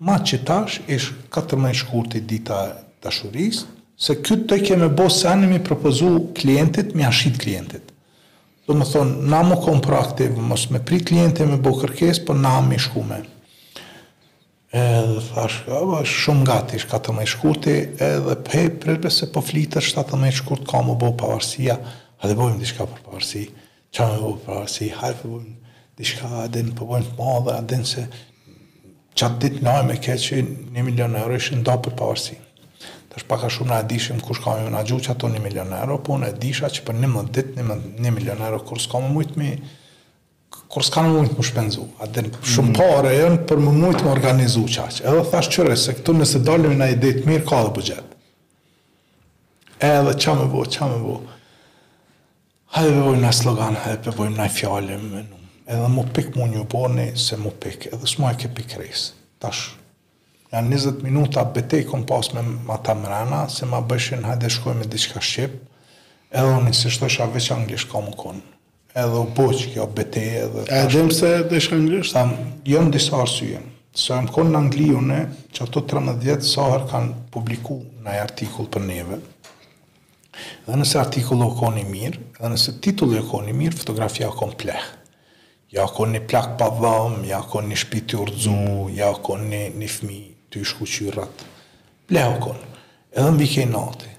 ma qitash ish 14 shkurti dita e dashurisë se ky tek e me bo sene mi propozu klientit me ja shit klientit Domethënë na me kon proaktiv mos me prit klienti me bo kërkesë po na me shku me edhe thash është shumë gati është katërmbëdhjetë shkurti edhe pe prirve se po flitet shtatëmbëdhjetë shkurt ka m'u bo pavarësia hajde bojmë diçka për pavarësi qa me bo për pavarësi hajde po bojmë diçka a din po bojmë të madhe a din se Qatë ditë n'lajme ke që një milion euro ishin nda për pavarësinë. Tash pak a shumë na e dishim kush ka me menaxhu qato një milion euro, po unë e disha që për njëmbëdhjetë ditë, njëmbëdhjetë një milion euro kurrë s'ka me mujtë mi kurrë s'ka me mujtë me shpenzu. A din shumë mm. pare janë për me mujtë me organizu qaq. Edhe thash kqyre se këtu nëse dalim me naj ide të mirë ka dhe buxhet. Edhe ça me bo, ça me bo. Hajde po bojmë naj slogan, hajde po bojmë naj fjalë. Edhe m'u pik mu Newborni se m'u pik, edhe s'm'u heke pi kresë. Tash, janë njëzet minuta betejë kom pas me ata mrena, se ma bëshin hajde shkojmë me diçka shqip, edhe unë insistojsha veç anglisht ka mu kon. Edhe u bo qekjo betejë edhe tash. E pse deshe anglisht? Tham, janë disa arsye. Se jam kon në Angli une, qato 13 vjetë sa herë kanë publiku naj artikull për neve, Dhe nëse artikulli u kon i mir, dhe nëse titulli u kon i mir, fotografia u kon pleh. Ja u kon ni plak pa dhom, ja u kon ni shpi tu u rrzu, ja u kon ni ni fmi tu i shku qyrrat. Pleh u kon. Edhe m'vike inati.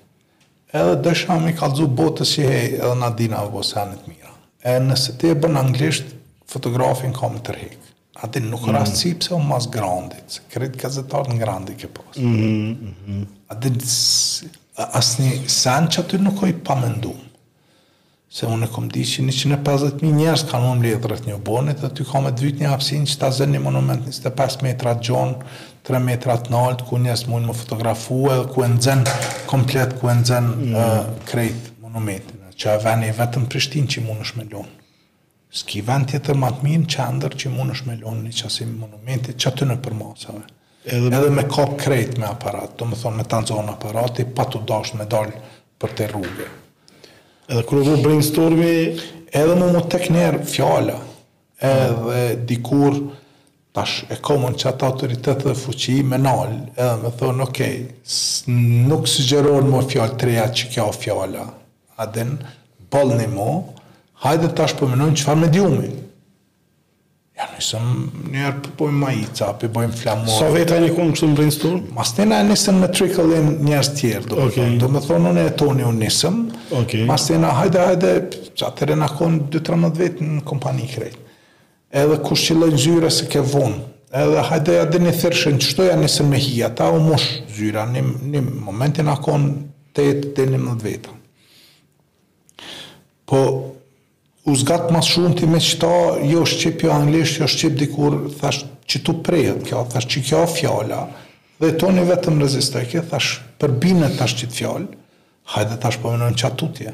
Edhe desha mi kallxu botës që hej, edhe na dina me bo sene të mira. E nëse ti e bën anglisht, fotografin ka me tërhek. A din nuk ka rastësi pse o mas Grandit, se krejt gazetarët në Grand i ke pas. A din asnjë sen qaty nuk o i pamendum. Se unë kom di që 150.000 njerëz kanë me u mbledh rreth Newbornit dhe ty ka me t'vyt një hapsinë që ta zën një monument 25 metra gjon, 3 metra të nalt, ku njerëz mund me u fotografu edhe ku e nxen komplet, ku e nxen mm. uh, krejt monumentin. Qe veni i vetëm n'Prishtinë që mundesh me lonë. S'ki vend tjetër ma të mirë në qendër që munësh me lon ni qasi monumenti qatyne përmasave edhe me kap krejt me aparat domethonë me ta nxon aparati pa t'u dasht me dal përtej rruge edhe kur u bo brainstormi edhe mu m'u tek niher fjala edhe dikur tash e kom unë qat autoritet dhe fuqi me nal edhe me thonë ok nuk sugjerohen mo fjalë tjera qikjo fjala A din, bollni mo, hajde tash po mënojmë çfarë mediumi. Ja nisëm niherë po bëjmë majica, po bëjmë flamur. Sa veta jeni konë kështu në brainstorm? Mastana e nisën me trickle in njerëz tjerë, okay. domethonë unë e Toni u nisëm. Okay. Mastana hajde hajde, atëherë jena konë 2-13 vetë në kompani krejt. Edhe kush qillojn n'zyre se ke vonë edhe hajde a din i thirrshin qishtu ja nisën me hi ata u mush zyra n'ni n'ni moment jena kon tetë deri njëmbëdhjetë veta po u zgat ma s'shumti me qita jo shqip jo anglisht jo shqip dikur thash qitu prehet kjo thash qikjo o fjala dhe Toni vetëm rezistojke thash përbine tash qit fjalë hajde tash po menojm çka tutje.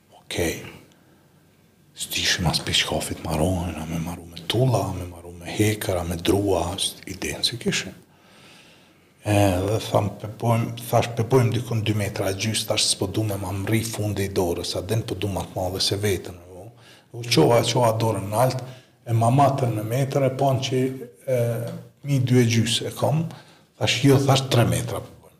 Okej. S'dishim as prej çkafit marohen, a me maru me tulla, a me maru me hekër, a me dru, as idenë s'e kishim. Edhe thamë, pe bojmë, thash, pe bojmë dikun dy metra e gjysë, thash s'po du me ma mrri fundi i dorës, a din po du ma të madhe se vetën, o. U çova, e çova dorën nalt, e ma matën me metër, e pamë që, e, mi dy e gjysë e kam, thash, jo, thash, tre metra po bojmë.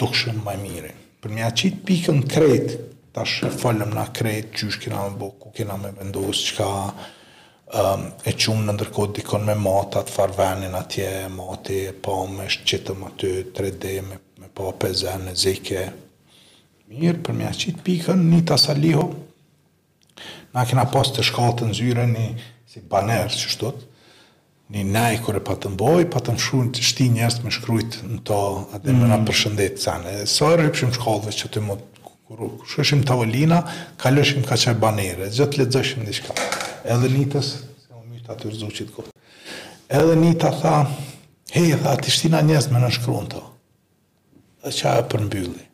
Dukshëm ma mirë. Për me ja qit pikën krejt, tash e folëm na krejt, qysh kena me bo, ku kena me vendos, çka um, e çum në ndërkohë dikon me matë atë far venin atje, mati e pamë, e shqitëm aty 3D me, me pa pe zen, e zike. Mirë, për me ja qit pikën, Nita Salihu, Na kena pas te shkallët n'zyre ni si baner qishtu, n'ni nejë kur e patëm bo i patëm shu në shti njerzt me shkrujt në to edhe me na përshëndet sen e sa her hypshim shkallëve që të mut kur shkojshim tavolina kalojshim ka qaj baner e gjith lexojshim diçka edhe Nitës se u myt aty rzuqit kot edhe Nita tha hej tha t'i shtina njerzt me nënshkru në to Dhe qaj e përmbylli.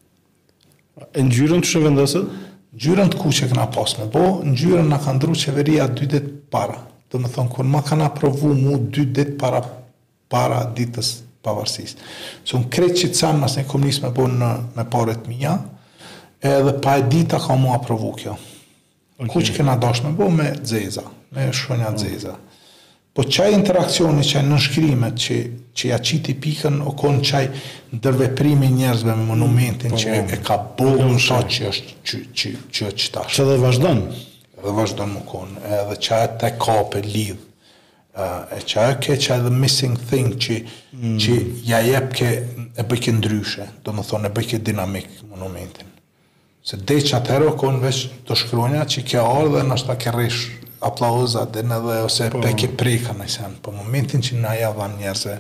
E ngjyrën qysh e vendosët? Ngjyrën të kuqe kena pas me bo, ngjyrën na ka ndru qeveria dy dit para. Domethonë, kur ma kanë aprovu mu dy dit para para ditës t'pavarësisë. Se unë krejt qit sen masnej kom nis me bo në me paret e mija, edhe pa e dit a ka m'u aprovu kjo. Kuqe kena dashtë me bo me t'zeza, me shkronja po. t'zeza. Po qaj interakcioni, qaj nënshkrimet që, që ja qiti pikën, o konë qaj ndërveprimi i njerëzve me monumentin po, që po. e ka bo në ta që është që, që, që, që ta Që dhe vazhdon. Dhe vazhdon me konë. Edhe qaj e te kape lidh. E qaj e ke qaj the missing thing që, mm. që ja jepke e bëjke ndryshe. Domethonë e bëjke dinamik monumentin. Se deri qatëherë o kon veç do shkronja që ke ardhë dhe nashta ke rreh aplauz a din edhe ose po. pe ke prekë naj sen. Po momentin që na ja dhanë njerëzve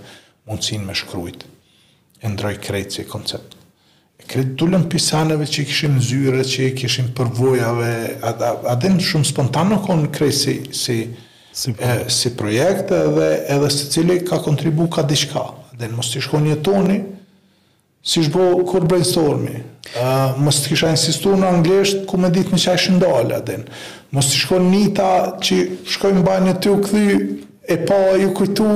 mundësin me shkrujt, e ndroj krejt si koncept. E krejt dulën pi seneve që i kishin n'zyre, që i kishin përvojave, a, a, a din shumë spontan o kon krejt si, si, si, e, si projekt edhe, edhe secili ka kontribu ka diçka. A din mos t'ish kon Jetoni, S'ish bo kurr brainstormi. Mos të kisha insistu në anglisht ku me dit me ça ishin dal a din. Mos t'ish kon Nita qi shkoj n'banjë tu u kthy e pa ju kujtu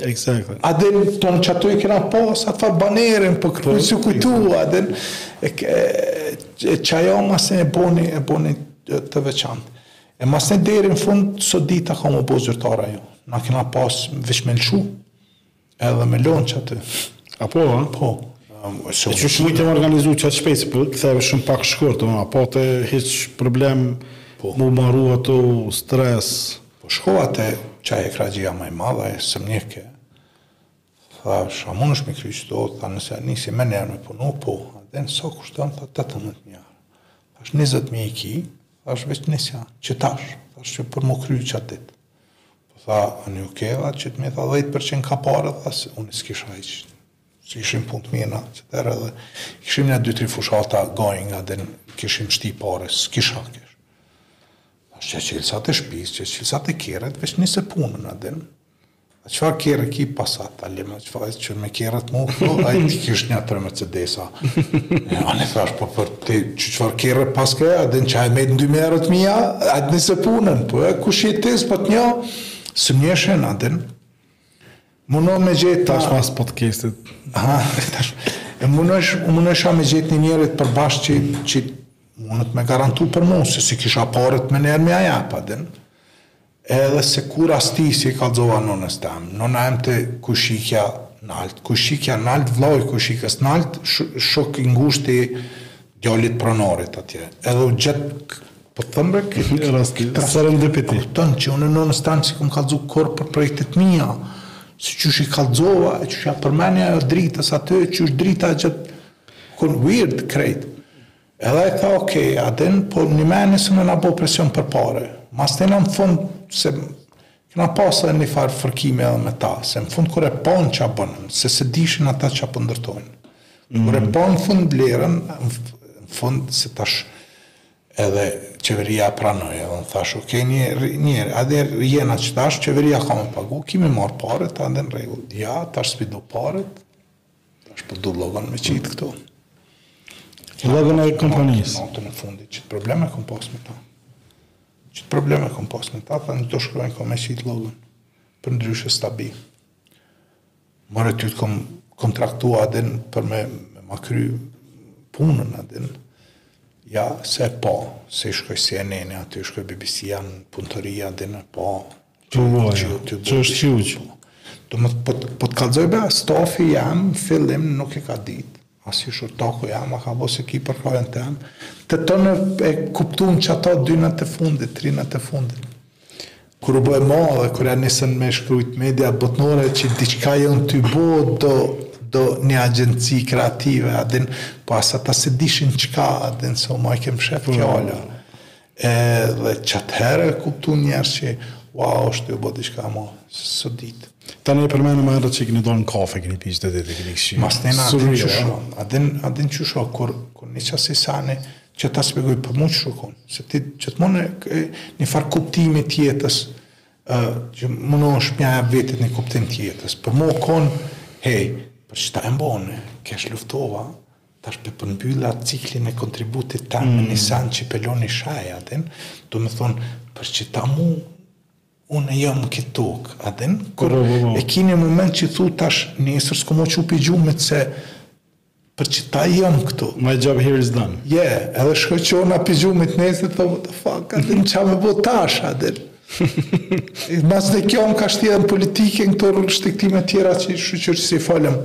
Exactly. A din tonë qato i kena pas atë far banerin po kërkujt po, s'ju kujtu a din e qajo masi e boni e boni të veçant e masi deri në fund s'o dit a ka m'u bo zyrtar a jo na kena pas veç me lëshu Edhe me lonë qaty. A po, a? Po. E qysh mujtët m'u organizu qat shpejt, se po këtheve shumë pak shkurt, të më a patët hiç problem, po. m'u maru ato stres. Po shkova te qaj hekraxhia ma i madhi, e s'më njihke. Thashë a munesh m'i kry qëto, tha nëse e nisi menjëherë me punu, po, a din sa kushton tha 18 mijë. Thashë 20 mijë i ki, thashë veç nisja qetash, thashë që për m'u kry qat dit. Tha, ani okej vlla qiti m'i tha dhetë përqind kaparë, thashë unë s'kisha hiç, se ishim punë të mira qatëherë edhe, kishim nja dy tri fushata going a din i kishim shti pare, s'kisha kesh. Thashë qe çelësat e shpisë, qe çelësat e kerrit, veç nise punën a din, A çfarë kerri ki Passat a le ma çfarë që me kerret mu po ai i kish nja tre mercedesa e ani thash po për ti që çfarë kerre paske a din që ai me dy mijë euro të mia a të nisë punën po e kush je ti s'po të njoh s'më njihshin a din munu me gjetë tash mas podcastit ha tash e munosh munosha me gjetë naj njeri t'përbashkët që mundet me garantu për mua se s'i kisha paret menjëherë me ja pa din Edhe se kur rastësisht i kallxova nënës tem, nëna em te kojshikja nalt, kojshikja nalt vllau i kojshikës nalt, shok i ngushtë i djalit pronarit atje. Edhe u gjet po të themi në këtë rast serendipity. Po kupton që unë nënës tem s'i kom kallxu kurrë për projektet mia, se qysh i kallxova e qysh ja përmeni ajo Dritës aty, qysh Drita e gjet, kon weird krejt. Edhe ai tha ok a din, po një me e nisën me na bo presion për pare. Mastena në fund, se kena pas edhe një farë fërkimi edhe me ta, se në fund kur e panë ça bënë, se s'e dishin ata ça po ndërtojnë. Kur e panë në fund vlerën, në fund se tash edhe qeveria e pranoi, edhe unë thash, ok, njerë, njerë, edhe jena që tash, qeveria ka me pagu, ki me i marrë paret, edhe në rregull, jo, tash s'pi du paret, Tash po du llogon me qitë këtu. Llogon e kompanisë. Natën e fundit, që probleme kom pas me ta. Që probleme kom pas me ta, thënë do shkruajnë kom me qitë llogon. Përndryshe s'ta bi. More ty të kom kontraktu a din për me, me ma kry punën a din. Ja, se po, se shkoi CNN aty, shkoi BBC-ja në punëtori a din, po, Të luaja, që është huge. Domethënë po po të kallxoj be stafi jem n'fillim nuk e ka dit as ish ortaku jem ma ka bo se ki përfajën tem të tonë e kuptun që ato dy nat e fundit tri nat e fundit kur u bo e madhe kur ja nisën me shkrujt media botnore që diçka jon ty bo do do një agjenci kreative a din po as ata s'e dishin çka a din se u majke mshef fjala Edhe qatëherë e kuptuan njerëz qe uau është tu bo diçka e madhe. S'di. Tani e përmene ma herët që i keni dalë në kafe, keni pi çdo ditë, keni këshirë. Mastena a din qysh o. A din, a din qysh o, kur, kur një qasi seni, qysh ta spjegoj për mu qysh u kon. Se ti gjithmonë një farë kuptimi të jetës, që munohesh m'ja gjet vetit një kuptim të jetës. Për mu u kon, hej, për qeta jom bo une, kesh luftova, Tash pe përmbylli atë ciklin e kontributit tem me një sen që pe lo ni shej a din, domethonë, për qeta mu, unë jam në këtë tokë, a din, po, kur po, po, e ki një moment që thu tash nesër s'kom mu qu pi gjumit se për qeta jam këtu. My job here is done. Yeah, edhe shko qona pi gjumit nesër, thë, what the fuck, a din, qa me bo tash, a din. Masandej kjo më ka shti edhe në politikë në këto shtegtime tjera që shyqyr s'i folëm.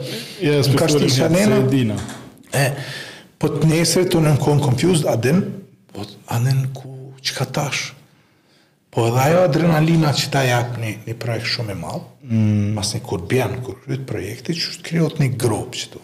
Ja, së përshtuar një të se dina. E, po të nesërit unë jom kon confused, a din, po a din ku, çka tash. Po edhe ajo adrenalina që ta japë një, një projekt shumë i madh, mm. masnej kur bjen, kur kryhet projekti, qysh krijohet një gropë qitu.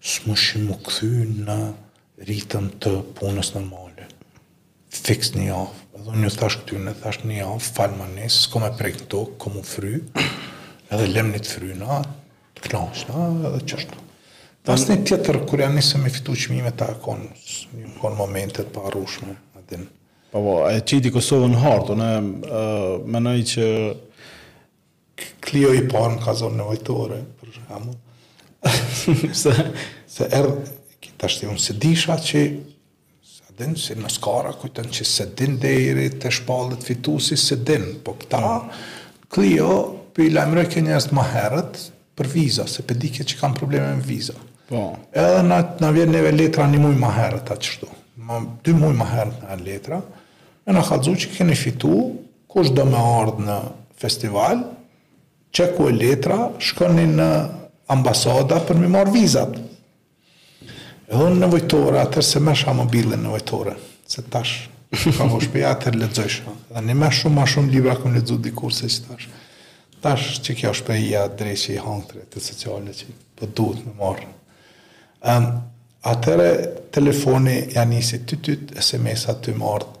S'mujshim m'u kthy në ritëm të punës normale. Fiks një javë. Edhe unë ju thash këtyne, thash një javë, falmani, se s'kom me prek në tokë, kom m'u fry, edhe lemni të fryna, të kënaqna, edhe qashtu. Tash një tjetër, kur ja nisëm me fitu çmimet, t'u konë, jon konë momente të paharrueshme, a din. Po, po, e qiti Kosovën n'hartë, unë menoj që Clio i parë më ka zonë në nevojtore, për shembull. se, se e, tash unë s'e disha që se din, se n'Oskara kujton që s'e din deri të shpallet fitusi, se din, po këta, Clio, po i lajmërojke njerëzit ma herët, për viza, se pe dike që kan probleme me viza. Po. Edhe na, na vjen neve letra një muj ma herët, a diçka shtu. Ma, dy muj ma herët letra, e na kallxu që keni fitu, Kush do me ardhë në festival, qe ku e letra, shkoni në ambasada për m'i marrë vizat. Edhe unë n'nevojtore, atëherë s'e merrsha mobilin n'nevojtore, se tash ka më shpia, atëherë lexojsha. Domethënë ma shumë, ma shumë libra kom lexu dikur se që tash. Tash që kjo shpejja dreqi i hangërt rrjetet sociale që po po duhet me marrë. Um, atëherë telefoni ja nisi ty ty SMS-a tu m'ardhë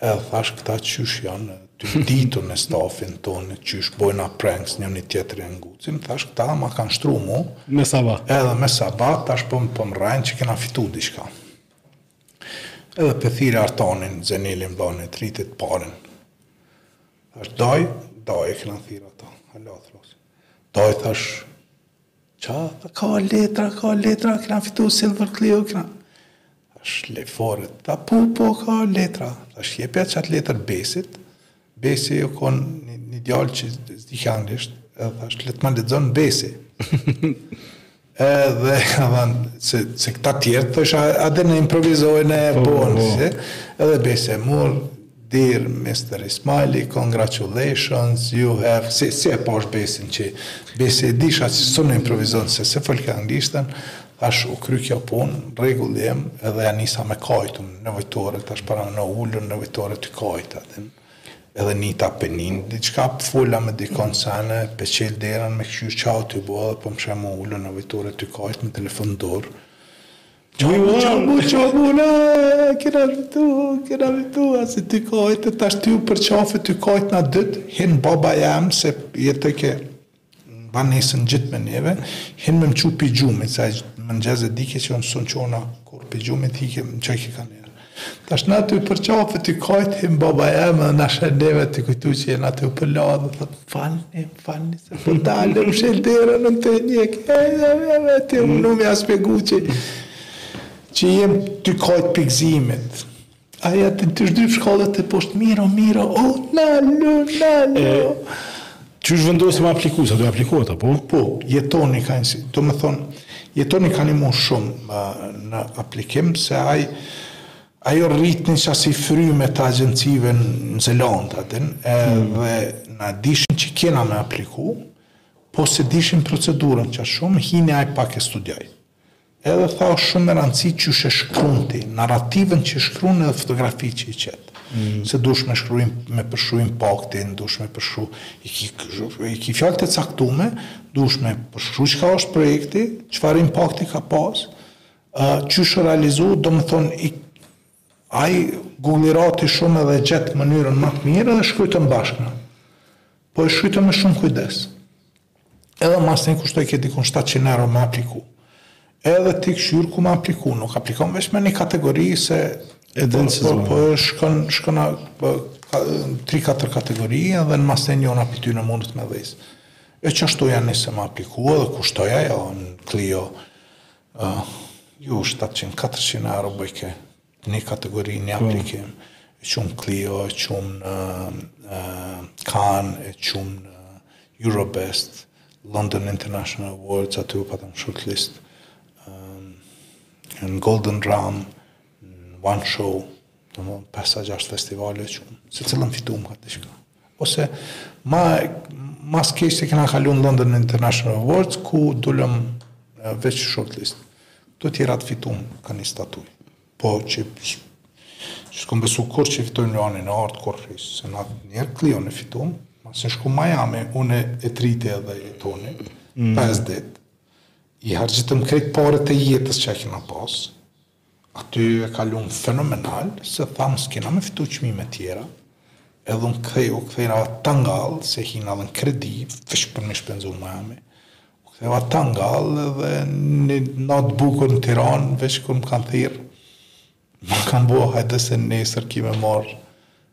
E thash këta qysh janë tu e ditë në stafin tonë, qysh bojna pranks njëni tjetrin e ngucim, thash këta ma kanë shtru mu, me sabah. edhe me sabah, thash po, po më rrejnë që kena fitu diçka. Edhe pe thirë Artonin, Zenelin, vllanë e Tritit, të parin. Thash, daj, daj, e kena thirë ata, hala s'flasin. Daj, thash, Ça, ka letra, ka letra, kena fitu Silver Clio, kena... Thash le fare, tha po, po, ka letra. Thash jepja qat letër Besit, Besi u kon një, një djallë që s'dike anglisht, edhe thash le të ma lexon Besi. edhe, avan, se, se këta tjertë, thash a, a din improvizojnë e po, bonë, po. edhe Besi e mur, Dear Mister Ismaili congratulations you have si si e pashë Besin që Besi e disha që s'un improvizon se s'e folke anglishten thash u kry kjo punë n'rregull jem edhe ja nisa me kajt n'nevojtore tash paramno ulun n'nevojtore tu kajt edhe edhe Nita pe nin diçka fola me dikon sene pe çel derën me kqyr ça u tu bo dhe po më sheh mu ulun n'nevojtore tu kajt me telefon n'dorë Ça u bo ça u bo ça u bo na kena fitu, kena fitu, asi tu kajtë, tash tu u përqafë, tu kajtë na dytë, hin baba jem, se jetojke n'banesën ngjit me neve, hin me më çu pi gjumit, se aj mëngjes e dike që unë s'un çona kurr pi gjumit, hike më çojke ka njëherë. Tash na ty përqafë e ty kajt hin baba jem edhe na sheh neve ty kujtu që jena ty përla dhe thot falni falni se po dal mshel derën në të njek e e e e ti më nu me ja shpjegu që që jem ty kajt pi gzimit ai ty ty zhdryp shkallët teposhtë Miro Miro o oh, nalu nalu Qysh vendosi me apliku, se do aplikohet apo? Po, Jetoni ka ni, domethonë, Jetoni ka nimu shumë në aplikim, se ai, ai o rrit në qasi fryme të agjencive në Zelandë, atin, edhe mm. na dishin që kena me apliku, po se dishin procedurën qaq shumë, hini ai pak e studioi. Edhe tha është shumë me randësi qysh e shkruan ti, narrativën që shkruan edhe fotografitë që i qet. Se duhesh me shkru me përshkru impaktin, duhesh me përshkru i ki i ki fjalë të caktume, duhesh me përshkru çka është projekti, çfarë impakti ka pas, ë qysh është realizu, domethënë i Ai gugliroti shumë edhe e gjet mënyrën më të mirë edhe shkrytëm bashkë na. Po e shkrytëm me shumë kujdes. Edhe masni kushtojke dikun 700 euro me apliku. Edhe ti kshyr ku me apliku, nuk aplikon veç me një kategori se e po, po, po shkon shkon po, tri katër kategori edhe nëmose njona pi tyne mundet me dhez. E qashtu ja nisëm me apliku edhe kushtoi ajo në Clio. Ah, ju shtatëqind katërqind euro bojke një kategori, një po. aplikim, e çum Clio, e çum në Kan, e çum në Eurobest, London International Awards, aty u patëm shortlist, në Golden Drum, në One Show, domethonë pesë a gjashtë festivale e çum, secilën fitum ka diçka. Ose ma, ma s'keqi e kena kalu në London International Awards, ku dulëm veç shortlist. Të tjerat fitum ka një statuj. Po që që s'kom besu kurrë që fitojmë Luanin e artë, kurrë hiç, se na niherë Clion e fitum, masi shkum Miami, unë e Triti edhe Jetoni, mm. 5 ditë, i harxhitëm krejt paret e jetës që i kena pasë, Aty e kaluam fenomenal, se thamë s'kena me fitu çmime tjera, edhe unë kthej u kthejna tangall, se hina edhe në kredi, veç për me shpenzu Miami. U ktheva tangall edhe një natë bukur në Tiranë, veç kur më kanë thirrë, më kanë bo hajde se nesër ki me marrë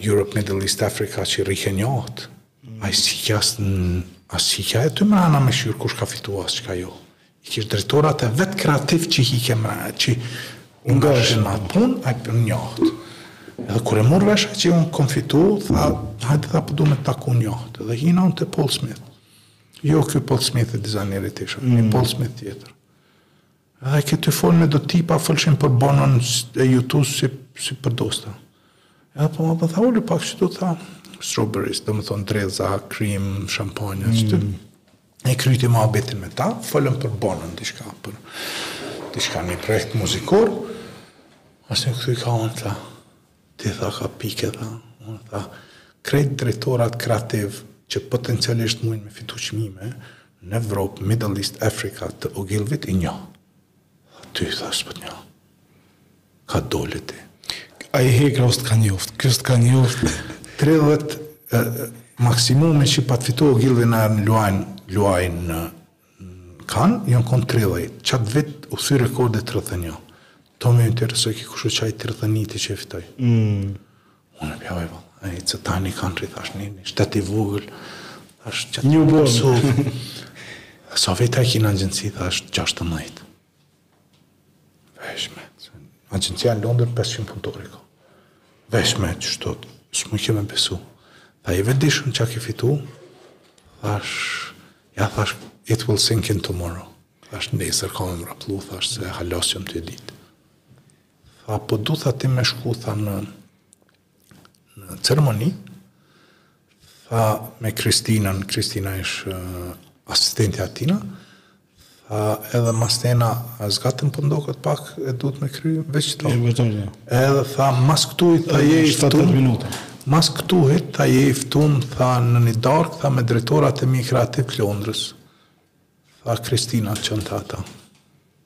Europe Middle East Africa që rrike n'jaht, mm. ai s'hike, ai s'hike aty mrena me kshyr kush ka fitu a çka jo. I kish drejtorat e vet kreativ që hike mrena, që unë nga shënë ma pun, ai për n'jaht. Edhe kur e mor vesh ai që unë kom fitu, tha, hajde tha po du po me t'taku n'jaht. Edhe hina unë te Paul Smith. Jo, ky Paul Smithi dizajneri i teshave, mm. Paul Smith tjetër. Edhe ke tu fol me do tipa folshin për Bonon e U2-s si si për dosta edhe po më tha ulu pak si do tha strawberries domethonë dredhza krim shampanja mm. çty e kryti muhabetin me ta folën për Bonon diçka për diçka një projekt muzikor asë u kthy ka unë tha Ti tha ka pike tha, unë tha krejt drejtorat kreativ që potencialisht mujnë me fitu çmime në Evropë, Middle East, Afrika të Ogilvit i njoh. Tha ty tha s'po të njoh. Ka dole ti. Ai hekra u s't'ka njoft, ky s't'ka njoft. 30 maksimumi që pat fitu Ogilvi në luana luana në Kanë, janë kon 30. Qatë vit u thy rekordi 31. Domethonë u interesu ky kush u qaj 31-ti që e fitoi. Mm. Unë e pjavoj vëllë. E i që tani kanë rritë, ashtë një një shtet i vogël. Ashtë që një vogël. Sa veta i kini në agjenci, thash 16. Veshme. Agjencia në Londër 500 punëtorë i ka. Veshme që shtot, s'mujke me besu. Tha i vetëdijshëm çka ke fitu, thash, ja thash, it will sink in tomorrow. Thash, nesër ka me më raplu, thash, se hala s'jam tu ditë. Tha, po du tha ti me shku, tha në në ceremoni, tha me Kristinën, Kristina ishë asistentja e tina, tha edhe mastena zgatën për po ndokët pak e duhet me kry veç të të edhe tha mas ktuhit tha je i ftun mas ktuhit tha je i ftun tha në një darkë tha me drejtorat e mi kreativ të Londrës tha Kristina çon te ata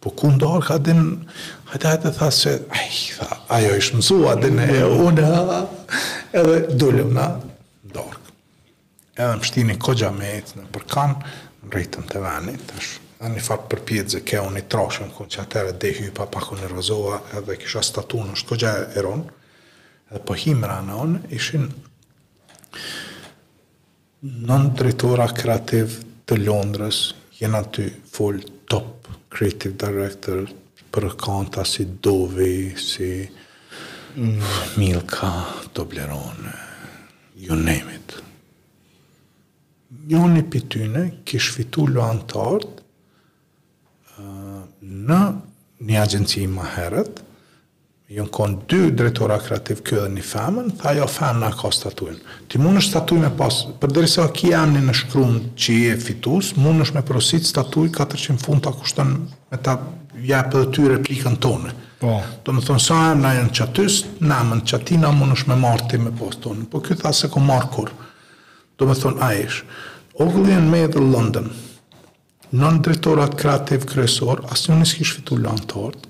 Po ku n'darkë a din, hajde hajde tha se, ai, tha, ajo ishë mësu a din e unë, edhe dulëm na n'darkë. Edhe më shtini koxha me ecë nëpër Kan, mërritëm te veni, tash, edhe një farë përpjetëze ke unë i trashë, ku që atëherë edhe hypa pak u nervozova, edhe kisha statujën, është koxha e ronë, edhe po hi mrena unë, ishin, Nëntë drejtora kreativ të Londrës janë aty full top creative director për akanta si Dovi si Milka Toblerone you name it njoni pi tyne kish fitu luan t'artë në një agjenci më herët, janë konë dy drejtora kreativ ky edhe një femën, tha ajo femna e ka statujën. Ti munesh statujën me pas, përderisa ki emnin e shkrum që je fitus, munesh me porosit statujën 400 funta kushton me ta japë edhe ty replikën tonë. Po. Domethonë, sa emna janë qaty, në emën qatina munesh me marrë ti me pas tonë. Po ky tha s'e kom marrë kurrë. Domethonë, a ish. Ogilvy Mather London. Nonë drejtorat kreativ kryesor asnjoni s'kish fitu luan t'artë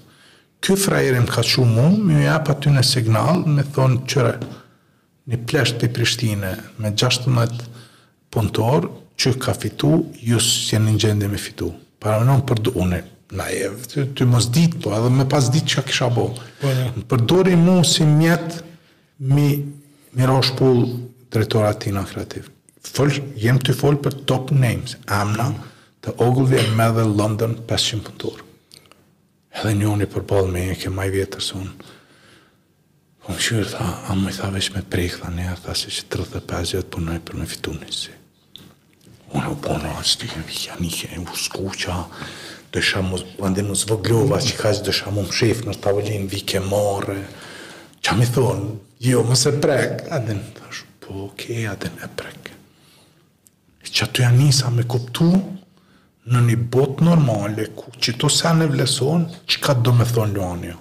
ky frajeri m'ka çu mu me ju jap atyne signal me thonë qyre ni plesht pi Prishtine me gjashtëmbëdhjetë punëtor që ka fitu ju s'jeni n'gjendje me fitu parameno përdo unë na e tu mos ditë po edhe me pas ditë çka kisha bo m'përdori mu si mjet mi mi ra shpullë drejtorat tina kreativ. Fol jem tu fol për top names ama të Ogilvy e Mather London pesëqind punëtor edhe njoni përballë meje ke ma i vjetër se unë po më qyr tha a muj tha veç me prekë tha ne tha se qe 35 vjet punoj për me fitu një ksi unë u bona atë shtikin vikja një ke u skuqa deshta mu ande u zvoglova qekaq deshta mu mshef nën tavolinë m'vike marre çka mi thonë Jo, mos e prek, Adem, thash, po, okej, okej, Adem, e prek. Qaty ja nisa me kuptu në një botë normale, ku qeto sene i vlerson, çka do me thonë luani jo?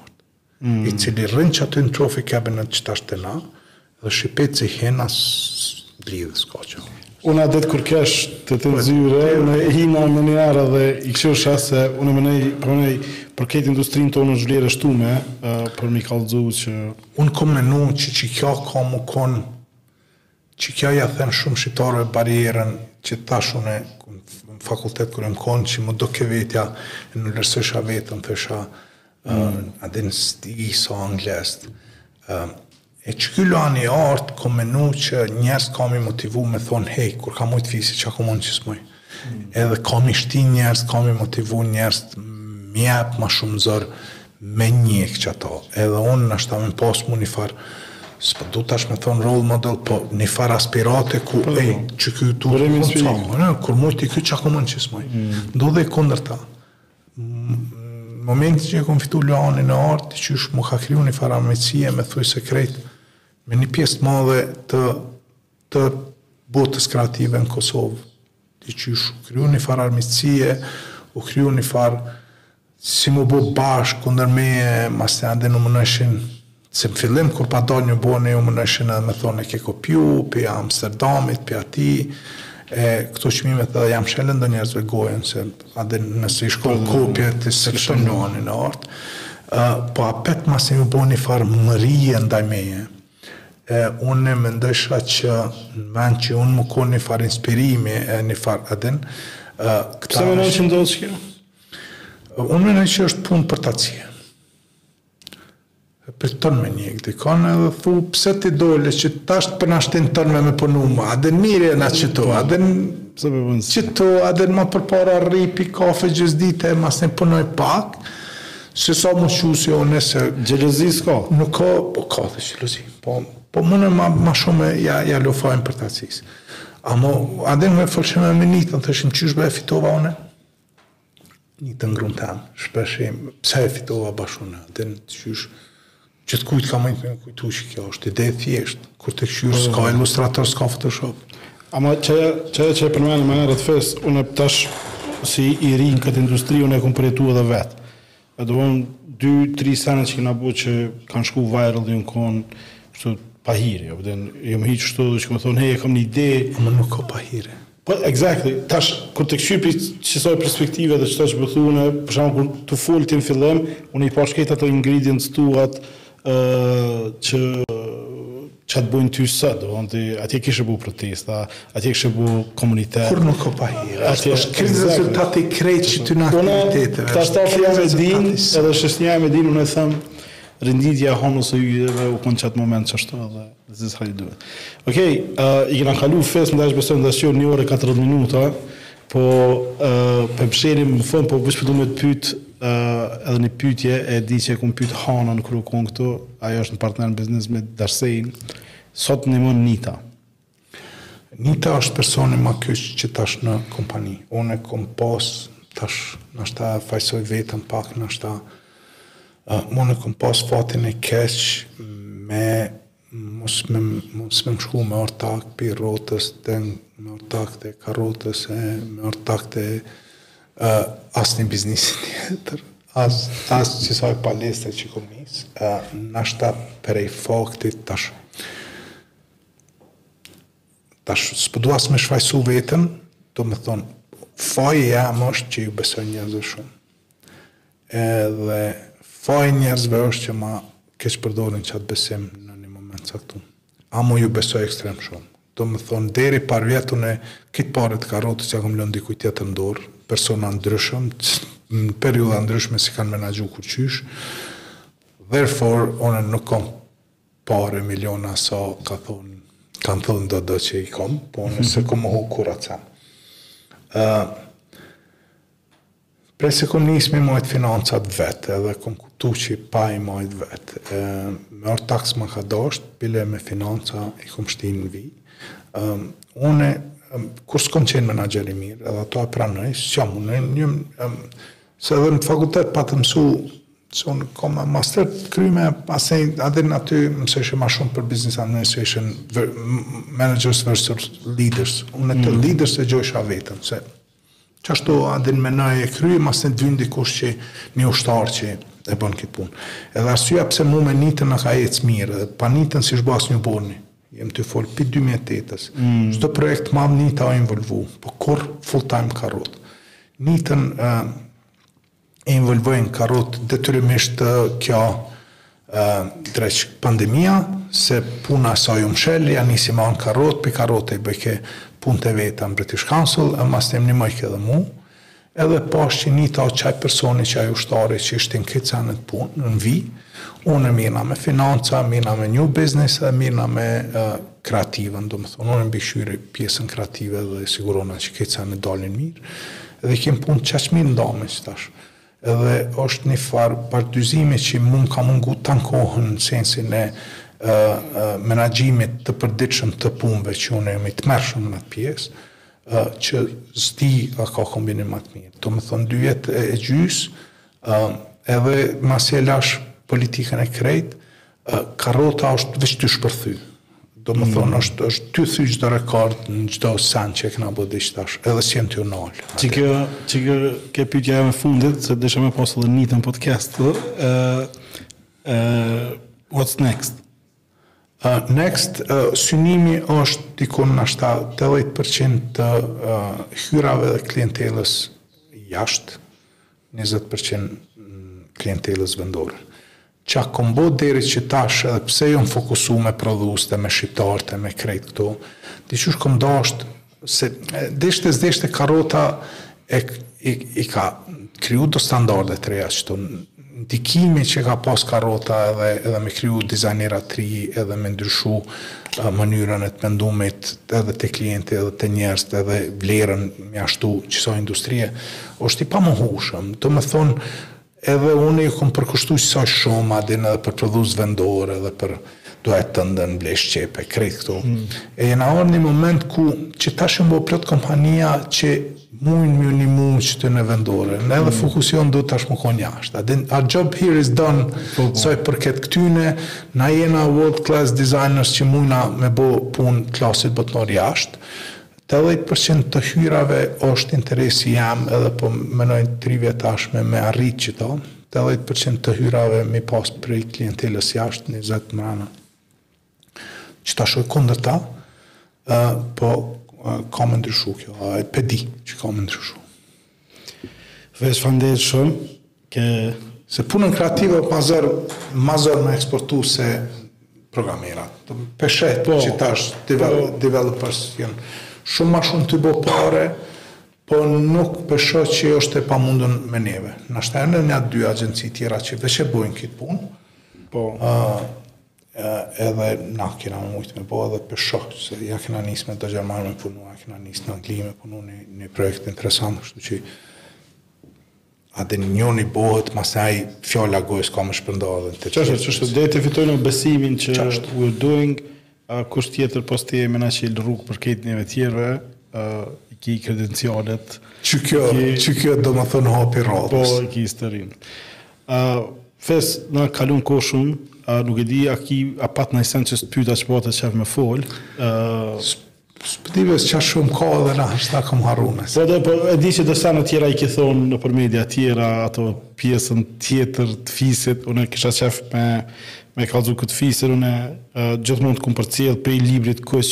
Mm. I cili rrin qaty në trophy cabinet tash te na, dhe shqipet që hena blidhë, s'ka që. Unë Adem kur kesh të të po, zyre, po, në po. hina me një arë dhe i këshirë shese, unë më nej, për më nej, për këtë industrin tonë është e vlershme, për mi kallzu që Unë kom menu që qikjo ka mu kon qikjo ja then shumë shqiptarëve barrierën që thash une në fakultet kur jam kon që m'u doke vetja e nënvlersojsha veten thojsha mm. a din s'di sa anglezët E qiky luani i artë, kom menu që njerëz ka mi motivu me thonë, hej, kur ka mujtë Fisi, çka kom unë që s'muj. Edhe ka mi shti njerëz, ka mi motivu njerëz, mi jep ma shumë zor me njek qato. Edhe unë nashta me pas mu një farë, s'po du tash me thonë role model, po një farë aspirate ku po, e, po. që kjo tu të më të famë, kur mujti ky çka kom unë që s'muj. Mm. Ndodhi e kundërta. Momenti që e kom fitu luanin e artë, diqysh m'ka kriju një farë armiqësie, me thuj se krejt, me një pjesë të madhe të të botës kreative në Kosovë, diqysh u kriju një farë armiqësie, u kriju një farë si mu bo bashkë kundër meje, masandej nuk munshin, se në fillim kur pat dalë Newborni, munshin edhe me thonë e ke kopju, pi Amsterdamit, pi atyhit, e këto çmimet edhe ja mshelën dhe njerëzve gojën, se edhe nëse ish kon po, kopje, s'e kish luanin e artë, po apet masnej u bo një farë mërie ndaj meje, E unë menojsha që në ven që unë u kon një farë inspirimi e një farë a din, ë këta. Pse mendon që ndodh kjo? Unë menoj që është punë përtacie. E priton me ni kon edhe thu pse ti dole që tash po na shtin tanë me punu ma. A din mirë na qito, a din pse po bën? Qito, a din ma përpara rri pi kafe gjithë ditë e masnej punoj pak. Se sa mu qu si o nëse. Xhelozi s'ka. Nuk ka po ka edhe xhelozi po po munen ma ma shumë ja ja lë fajin përtacisë amo a din me folshe me me Nitën thojshim qysh bre e fitova une nitën grun tem shpesh im pse e fitova bash une a din qysh Që dikujt ka mujt me ju kujtu që kjo është ide e thjeshtë, kur të kqyrë s'ka po. ilustrator, s'ka photoshop. Ama qëja, qëja që e përmene ma herët Fest, unë tash si i ri në këtë industri, unë e kom përjetu edhe vetë. E do thonë, dy, tri sene që kena bu që kanë shku viral dhe u konë, kështu, pahiri, jo, dhe jo më hiqë shtu dhe që më thonë, hej, e kam një ide. Ama nuk ka pahiri. Po exactly, tash kur të kqyr prej qsaj perspektive dhe qto që po thu unë, për shembull kur ke fol ti në fillim, unë i pashë krejt ato ingredients tuat ë që qa të bojnë ty sot, domethënë ti atje kishe bo protesta, atje kishe bo komunitet. Kurrë nuk o pahiri, është është ky rezultati i krejt qtyna aktiviteteve. Këta stafi jem e din, edhe shoqnia jem e din, unë e them, renditja e honës e yjeve u kon qat moment qashtu edhe. This is how you do it. Okej, i kena kalu Fest edhe besoj edhe u bo një orë e katërmbëdhjetë minuta, po për shkim në fund, po veç po du me të pyt edhe një pytje, e di që e kom pyt Hanën kur u kon këtu, ajo është një partner në biznes me Darsein, sa të ndihmon Nita? Nita është personi më kyç që tash në kompani. Unë e kom pas tash, nashta fajsoj veten pak, nashta Unë kom pas fatin e keq me mos me mos me më shku me ortak të Pirotës, as me ortak të Karrotës e me ortak të asnjë biznisi tjetër as as qisaj palestre që kom nis nashta prej faktit tash tash s'po dua as me shfajsu veten domethënë faji jem është që ju besoj njerëzve shumë. Edhe faji i njerëzve është që ma keqpërdorin qatë besim në një moment të caktum. Amo ju besoj ekstrem shumë. Domethënë deri parvjet unë kit pare të Karrotës ja kom lënë dikujt tjetër në dorë, persona të ndryshëm, që në periudha të ndryshme s'i kanë menaxhu kurrqysh. Therefore unë nuk kom pare miliona sa ka thonë kanë thonë do do që i kom, po unë s'e kom mohu kurrë atë sen. Ë Prej se kom nis me majt financat vet edhe kom kuptu qe pa i majt vet e me orë t'aks ma ka dasht bile me financa i kom shti në vijë une kur s'kom qenë menaxher i mirë edhe ato e pranoj s'jam unë një se edhe në fakultet pat mësu se unë kom master të kryme Adin aty mësojshe ma shumë për business administration managers versus leaders unë të leaders e gjojsha veten se Qashtu Adin me t'i kry mas të vjen dikush qe ni ushtar qe e bën kit punë. Edhe arsyeja pse mu me Nitën na ka ec mirë edhe pa Nitën s'ish bo asnjë bërni. Jem tu fol pi dy mijë e tetës. Çdo projekt t'madh Nita u involvu, po kurr full time n'Karrotë. Nitën e involvoi n'Karrotë detyrimisht kjo dreq pandemia se puna e saj u mshel ja nisi me ardh n'Karrotë pi Karrote i bëjke punt e veta në British Council e masti më nimojke edhe mu e pash që Nita qaj personi qaj ushtari që i shti këto senet punë në vi une merrna me financa merrna me new business edhe merrna me kreativën do më thonë une mbikqyri pjesën kreative dhe sigurona që këto senet dalin mirë Edhe i kem punt qaq mirë t'ndame qetash. Edhe është një far partnerizimi që mu më ka mungu tan kohën në sensin e menaxhimit të përditshëm të punëve që unë jam i tmerrshëm në atë pjesë që s'di a ka kombinim më të mirë. Do më thënë dy vjet e gjys, edhe masi e lash politikën e krejt, Karrota është veç tu shpërthy. Do më thonë, mm. është, është tu thy çdo rekord në çdo sen që e kena bo deri qetash, edhe s'jena tu u nalë. Që kjo, që kjo, kjo pytja jeme e fundit, se deshta me pasë edhe Nitën n'podcast, uh, uh, what's next? Uh, next, uh, synimi është dikun n'ashtu 80% të uh, hyrave dhe klientelës jashtë, 20% klientelës vendore. Çka kom bo deri që tash edhe pse jom fokusu me prodhust e me shqiptart e me krejt kto dikqysh kom dasht se deshte sdeshte Karrota i ka kriju do standarde të reja qëtu ndikimin që ka pas Karrota edhe edhe me kriju dizajnera t'ri edhe me ndryshu mënyrën e të mendumit edhe te klienti edhe te njerzt edhe vlerën mja shtu qisaj industrie osht i pamohushëm domethon Edhe unë ju kom përkushtu qësa shumë, Adin edhe për prodhust vendor edhe për duaje tënden ble shqip e, krejt këto. E jena ardh n'ni moment ku që tash jon bo plot kompanija që mujn me ju nimu qëtyne vendoreve edhe fokusi jon duhet tash mu kon jasht. Adin, our job here is done sa i përket këtyne, na jena world class designers që mujna me bo punë klasit botnor jasht. Tetëdhet për qind të hyrave osht interesi jem edhe po menoj tri vjet tashme me arrit qito tetëdhet për qind të hyrave me pas prej klientelës jasht njëzet mrena që tash o kundërta po ka me ndryshu kjo e di që ka me ndryshu. Veç vendet shumë, ke. Se punën kreative o ma zor, ma zor me eksportu se programerat. Po e sheh po, që tash devel, po, developers janë shumë ma shumë tu bo pare, po nuk pe shoh që është e pamundun për neve. Nashta janë edhe nja dy agjenci tjera që veç e bojnë këtë punë. Po. Uh, edhe na kena mujtë me bo edhe për shok, se ja kena nisë me do gjermanë me punu, ja kena nisë në Angli me punu një, një projekt interesant, kështu që edhe një njëni bohet, masnej ajo fjala gojës ka me u shpërnda edhe në të qështë. Qështë, qështë, dhe të fitojnë besimin që qështë. we're doing, uh, kush tjetër pos të jemi na që i çel rrugë për krejt neve tjerve, uh, i ki kredencialet. Që kjo, ki, që kjo do me thënë hapi i radhës. Po, i ki historinë. A veç na kaloi koha shumë, a nuk e di a ki a pat naj send që s'tpyta që pate qef me fol, ë, S'di veç se shumë ka edhe nashta kom harru naj send. Po dhe po e di që do sende tjera i ki thonë nëpër media tjera ato pjesën tjetër t'fisit, unë kisha qef me me kallxu këtë t'fisit unë gjithmonë t'kom përcjell prej librit kuq,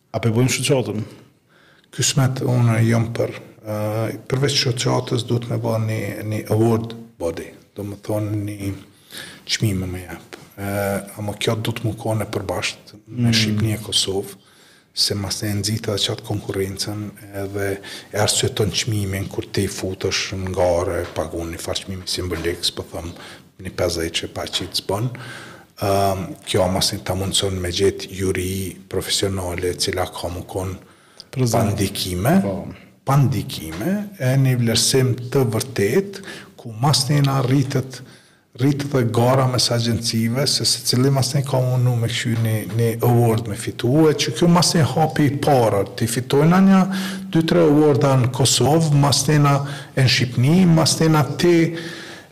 A po e bojmë shoqatën? Kismet unë jam për përveç shoqatës duhet me ba ni ni award body do me thonë ni çmim me jap ama kjo duhet mu kon e përbashkët me mm. Shqipni e Kosovë se masnej e nxit edhe qatë konkurrencën edhe e arsyeton qmimin kur ti futesh në gare, pagun ni farë qmimi simbolik, s'po thom, Një pesë që pa qit s'bën. Kjo masnej ta mundëson me gjet juri profesionale e cila ka mu kon pa ndikime, po. pa ndikime e një vlerësim të vërtetë ku masnejna rritet rritet dhe gara mes agjencive se secili masnej ka mu munu me kqyr një një award me fitu e që kjo masnej hapi i parë t'i fitojna një dy tre awarda në Kosovë masnejna e në Shqipni masnejna ti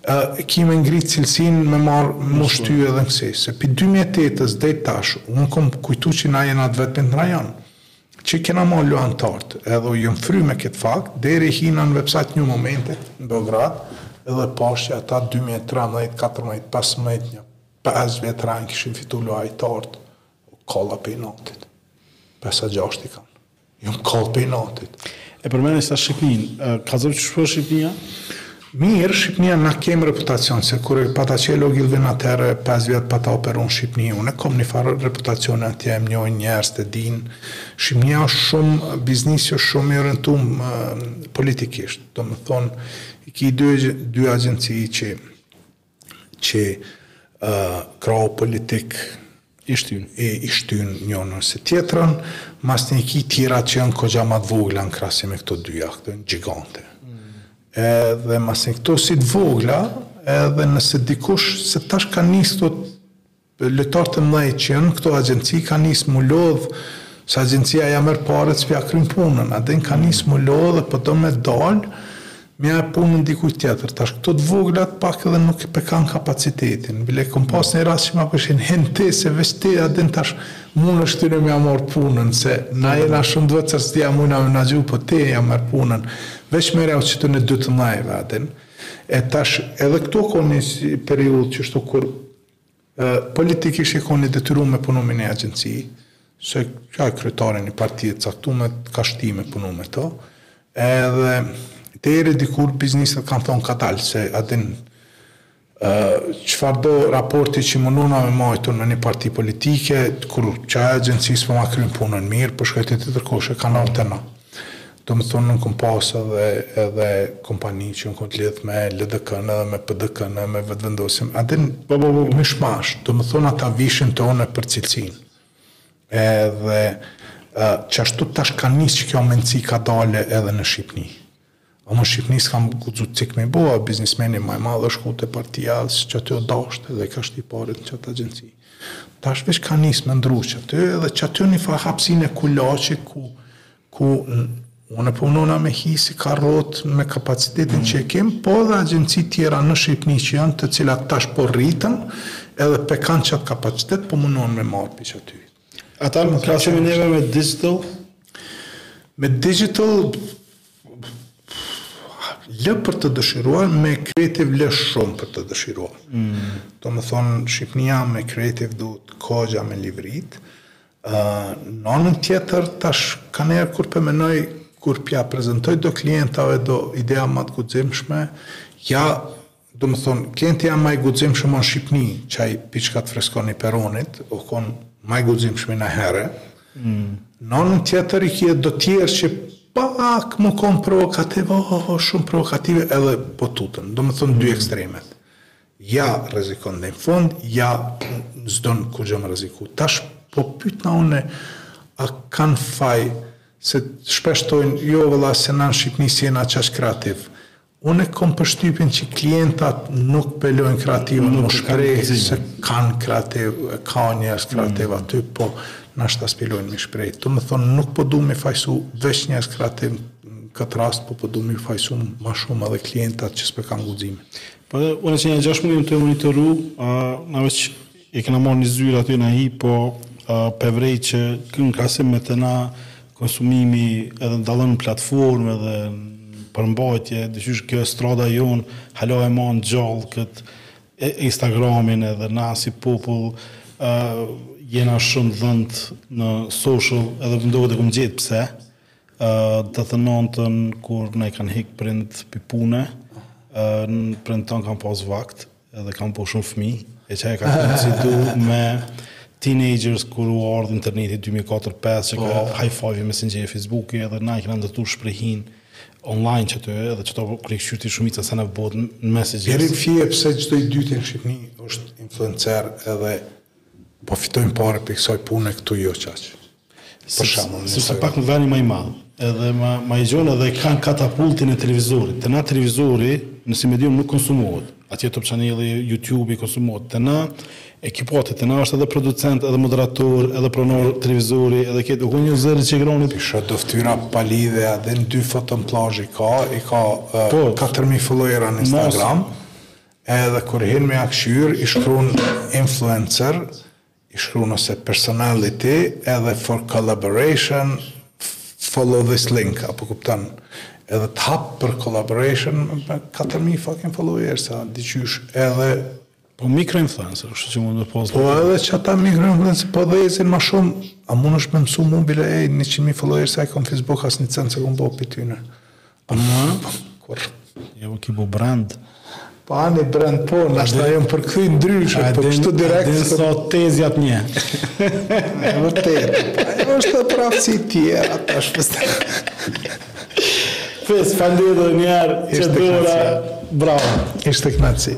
E ki me ngrit cilësinë me marrë me u shty edhe në kësi. Se pi dy mijë e tetës dej tash unë kom kujtu që na jena t'vetmit n'rajon që i kena marrë luan t'artë edhe u jom fry me këtë fakt deri hina n'websajt t'një momenti n'Beograd edhe pashë që ata dy mijë e trembëdhjetë, katërmbëdhjetë, pesëmbëdhjetë nja pesë vjet rend kishin fitu luaj t'artë o kolla pej natit pesë a gjashtë i kanë. Jom kallë prej natit. E përmende Shqipninë, ka zë qysh po Shqipnia? Mirë, Shqipnia na kemë reputacion, se kur e pata qelë Ogilvyn atëherë pesë vjet pata operu në Shqipni, unë e kom një farë reputacioni atje e m'njohin njerzt e dinë, Shqipnia është shumë biznisi është shumë i orientum politikisht, domethënë i ki dy dy agjenci qi që krahu politik i shtyn njonën se tjetrën, masnej ki tjerat që jan koxha ma të vogla në krasim me kto dyja, kto jon gjigante. Edhe masnej kto si të vogla, edhe nëse dikush, se tash ka nis kto Lojtarë të mëdhenj që jen në këto agjenci ka nisë mu lodhë se agjencia ja merr paret s'po ja kryn punën, Adin ka nisë mu lodhë dhe po do me dalë me ja jep punën dikujt tjetër. Tash këto të voglat pak edhe nuk e pe kanë kapacitetin. Bile e kom pas ni rast që ma kishin hin ti se veç ti Adin tash munesh këtyre me ja marr punën se na jena shumë të vogël s'do ja mujna menaxhu po ti ja merr punën. Veç merrjau qëtu në dy të mëdhenjve Adin. E tash edhe këtu ka ni periudhë qështu kur Politikisht i kanë detyru me punu me ni agjenci, se qaj kryetari i një partie të caktume t'ka shti me punu me to, edhe tevona dikur bizniset kanë thonë ka dalë, se a din çfarë do raporti që munna me majtë unë me një parti politike, kur qajo agjenci s'po ma kryn punën mirë, prej qat tjetër qoshe kanë ardhë te na. Domethënë unë kam pasë edhe edhe kompani që jon kon të lidhë me LDK-në edhe me PDK-në edhe me Vetëvendosjen, a din bo bo bo mish-mash, domethënë ata vishin te na për cilësinë. Edhe qashtu tash ka nisë që kjo mendësi ka dalë edhe në Shqipni. A po në Shqipni s'kam guxu cik me bo a biznismeni ma i madh është shku te partia as që aty o dasht edhe ka shti paret në qatë agjenci tash veç ka nis me ndrru qaty edhe qaty një far hapsine kulaçi ku ku unë po munna me hi si Karrota me kapacitetin që e kem po edhe agjenci tjera në Shqipni që janë të cilat tash po rriten edhe pe kanë qatë kapacitet po munon me marë prej qaty Ata na kqyrin neve me digital. Me digital lë për të dëshiruar, me kreativ lë shumë për të dëshiruar. Mm. Domethonë, Shqipnia me kreativ duhet koxha me livrit. Uh, në anën tjetër, tash kanihere kur pe menoj, kur pja prezentoj do klientave do idea ma të guximshme, ja Domethën klientët janë ma të guximshëm në Shqipni qaj piçka t'freskon i peronit u kon ma i guximshmi naherë në anën tjetër i ke do tjerë që pak mu kon provokative o o o shumë provokative edhe po tuten domethën dy ekstremet ja rrezikon dej në fund ja s'don kurgja me rreziku tash po pytna une a kanë faj se shpesh thojnë jo vëlla se na në Shqipni s'jena qaq kreativ Unë e kom përshtypjen që klientat nuk pe lojnë kreativën m'u shpreh se kanë kreativë, ka njerëz kreativë aty, po nashta s'pi lojnë m'u shpreh. Domethënë nuk po du m'i fajësu veç njerëz kreativë në këtë rast, po po du m'i fajësu ma shumë edhe klientat që s'po kanë guxim. Po edhe unë që nja gjashtë muaj jam tu e monitoru, a na veç E kena marrë një zyrë aty në Hip, po pe vrej që në krahasim me të na konsumimi edhe dallon në platformë edhe në përmbajtje, dyshysh kjo estrada jonë hala e man gjallë këtë Instagramin edhe na si popull uh, jena shumë dendë në social edhe më duket e kom gjetë pse uh, nëntëdhetenantën kur na i kanë hjekë prindët pi pune uh, prindët tonë kanë pas vakt Edhe kanë bo shumë fëmi, e qe ka koincidu me teenagers kur u ardhë interneti 2004-2005 po. që ka Hi5 Messenger e Facebooki edhe na e kena ndërtu shprehinë online edhe qe kur i kqyr ti shumica senet bohen në messages. Hajri më thuj pse çdo i dyti në Shqipni është influencer edhe po fitojnë pare prej kësaj pune këtu jo qaq. Për shembull, sepse pak vendi ma i madh, edhe ma ma i gjonë edhe e kanë katapultin e televizorit. Te na televizori si medium nuk konsumohet. Atje Top Channel-i, YouTube-i konsumohet. Te na Leonard Kërquki te na është edhe producent, edhe moderator, edhe pronor televizori, edhe këtë, u kon një zë i Agronit. Ti shoh do fytyra pa lidhje a din dy foto në plazh i ka, i ka po. katër mijë followera në Instagram. Edhe kur hin me ja kqyr i shkruan influencer, i shkruan ose personality edhe for collaboration follow this link apo kupton edhe të hap për collaboration me 4000 fucking followers a din qysh edhe Po mikroinfluencer, kështu që mund të post. Po edhe që ata mikroinfluencer po hecin më shumë, a munesh me më msu mu bile 100.000 followersa i kom Facebook as një cent s'e kom bo pi tyne. Po jo ki bo brand. Po ani brand po, nashta m'u ka kthy ndryshe, po kështu direkt a din sa t'zgjat një. Është vërtet. Po, është të prapë si ti, tash festa. Fes, falënderit edhe një herë. Ishte dora. Bravo. Ishte kënaqësi.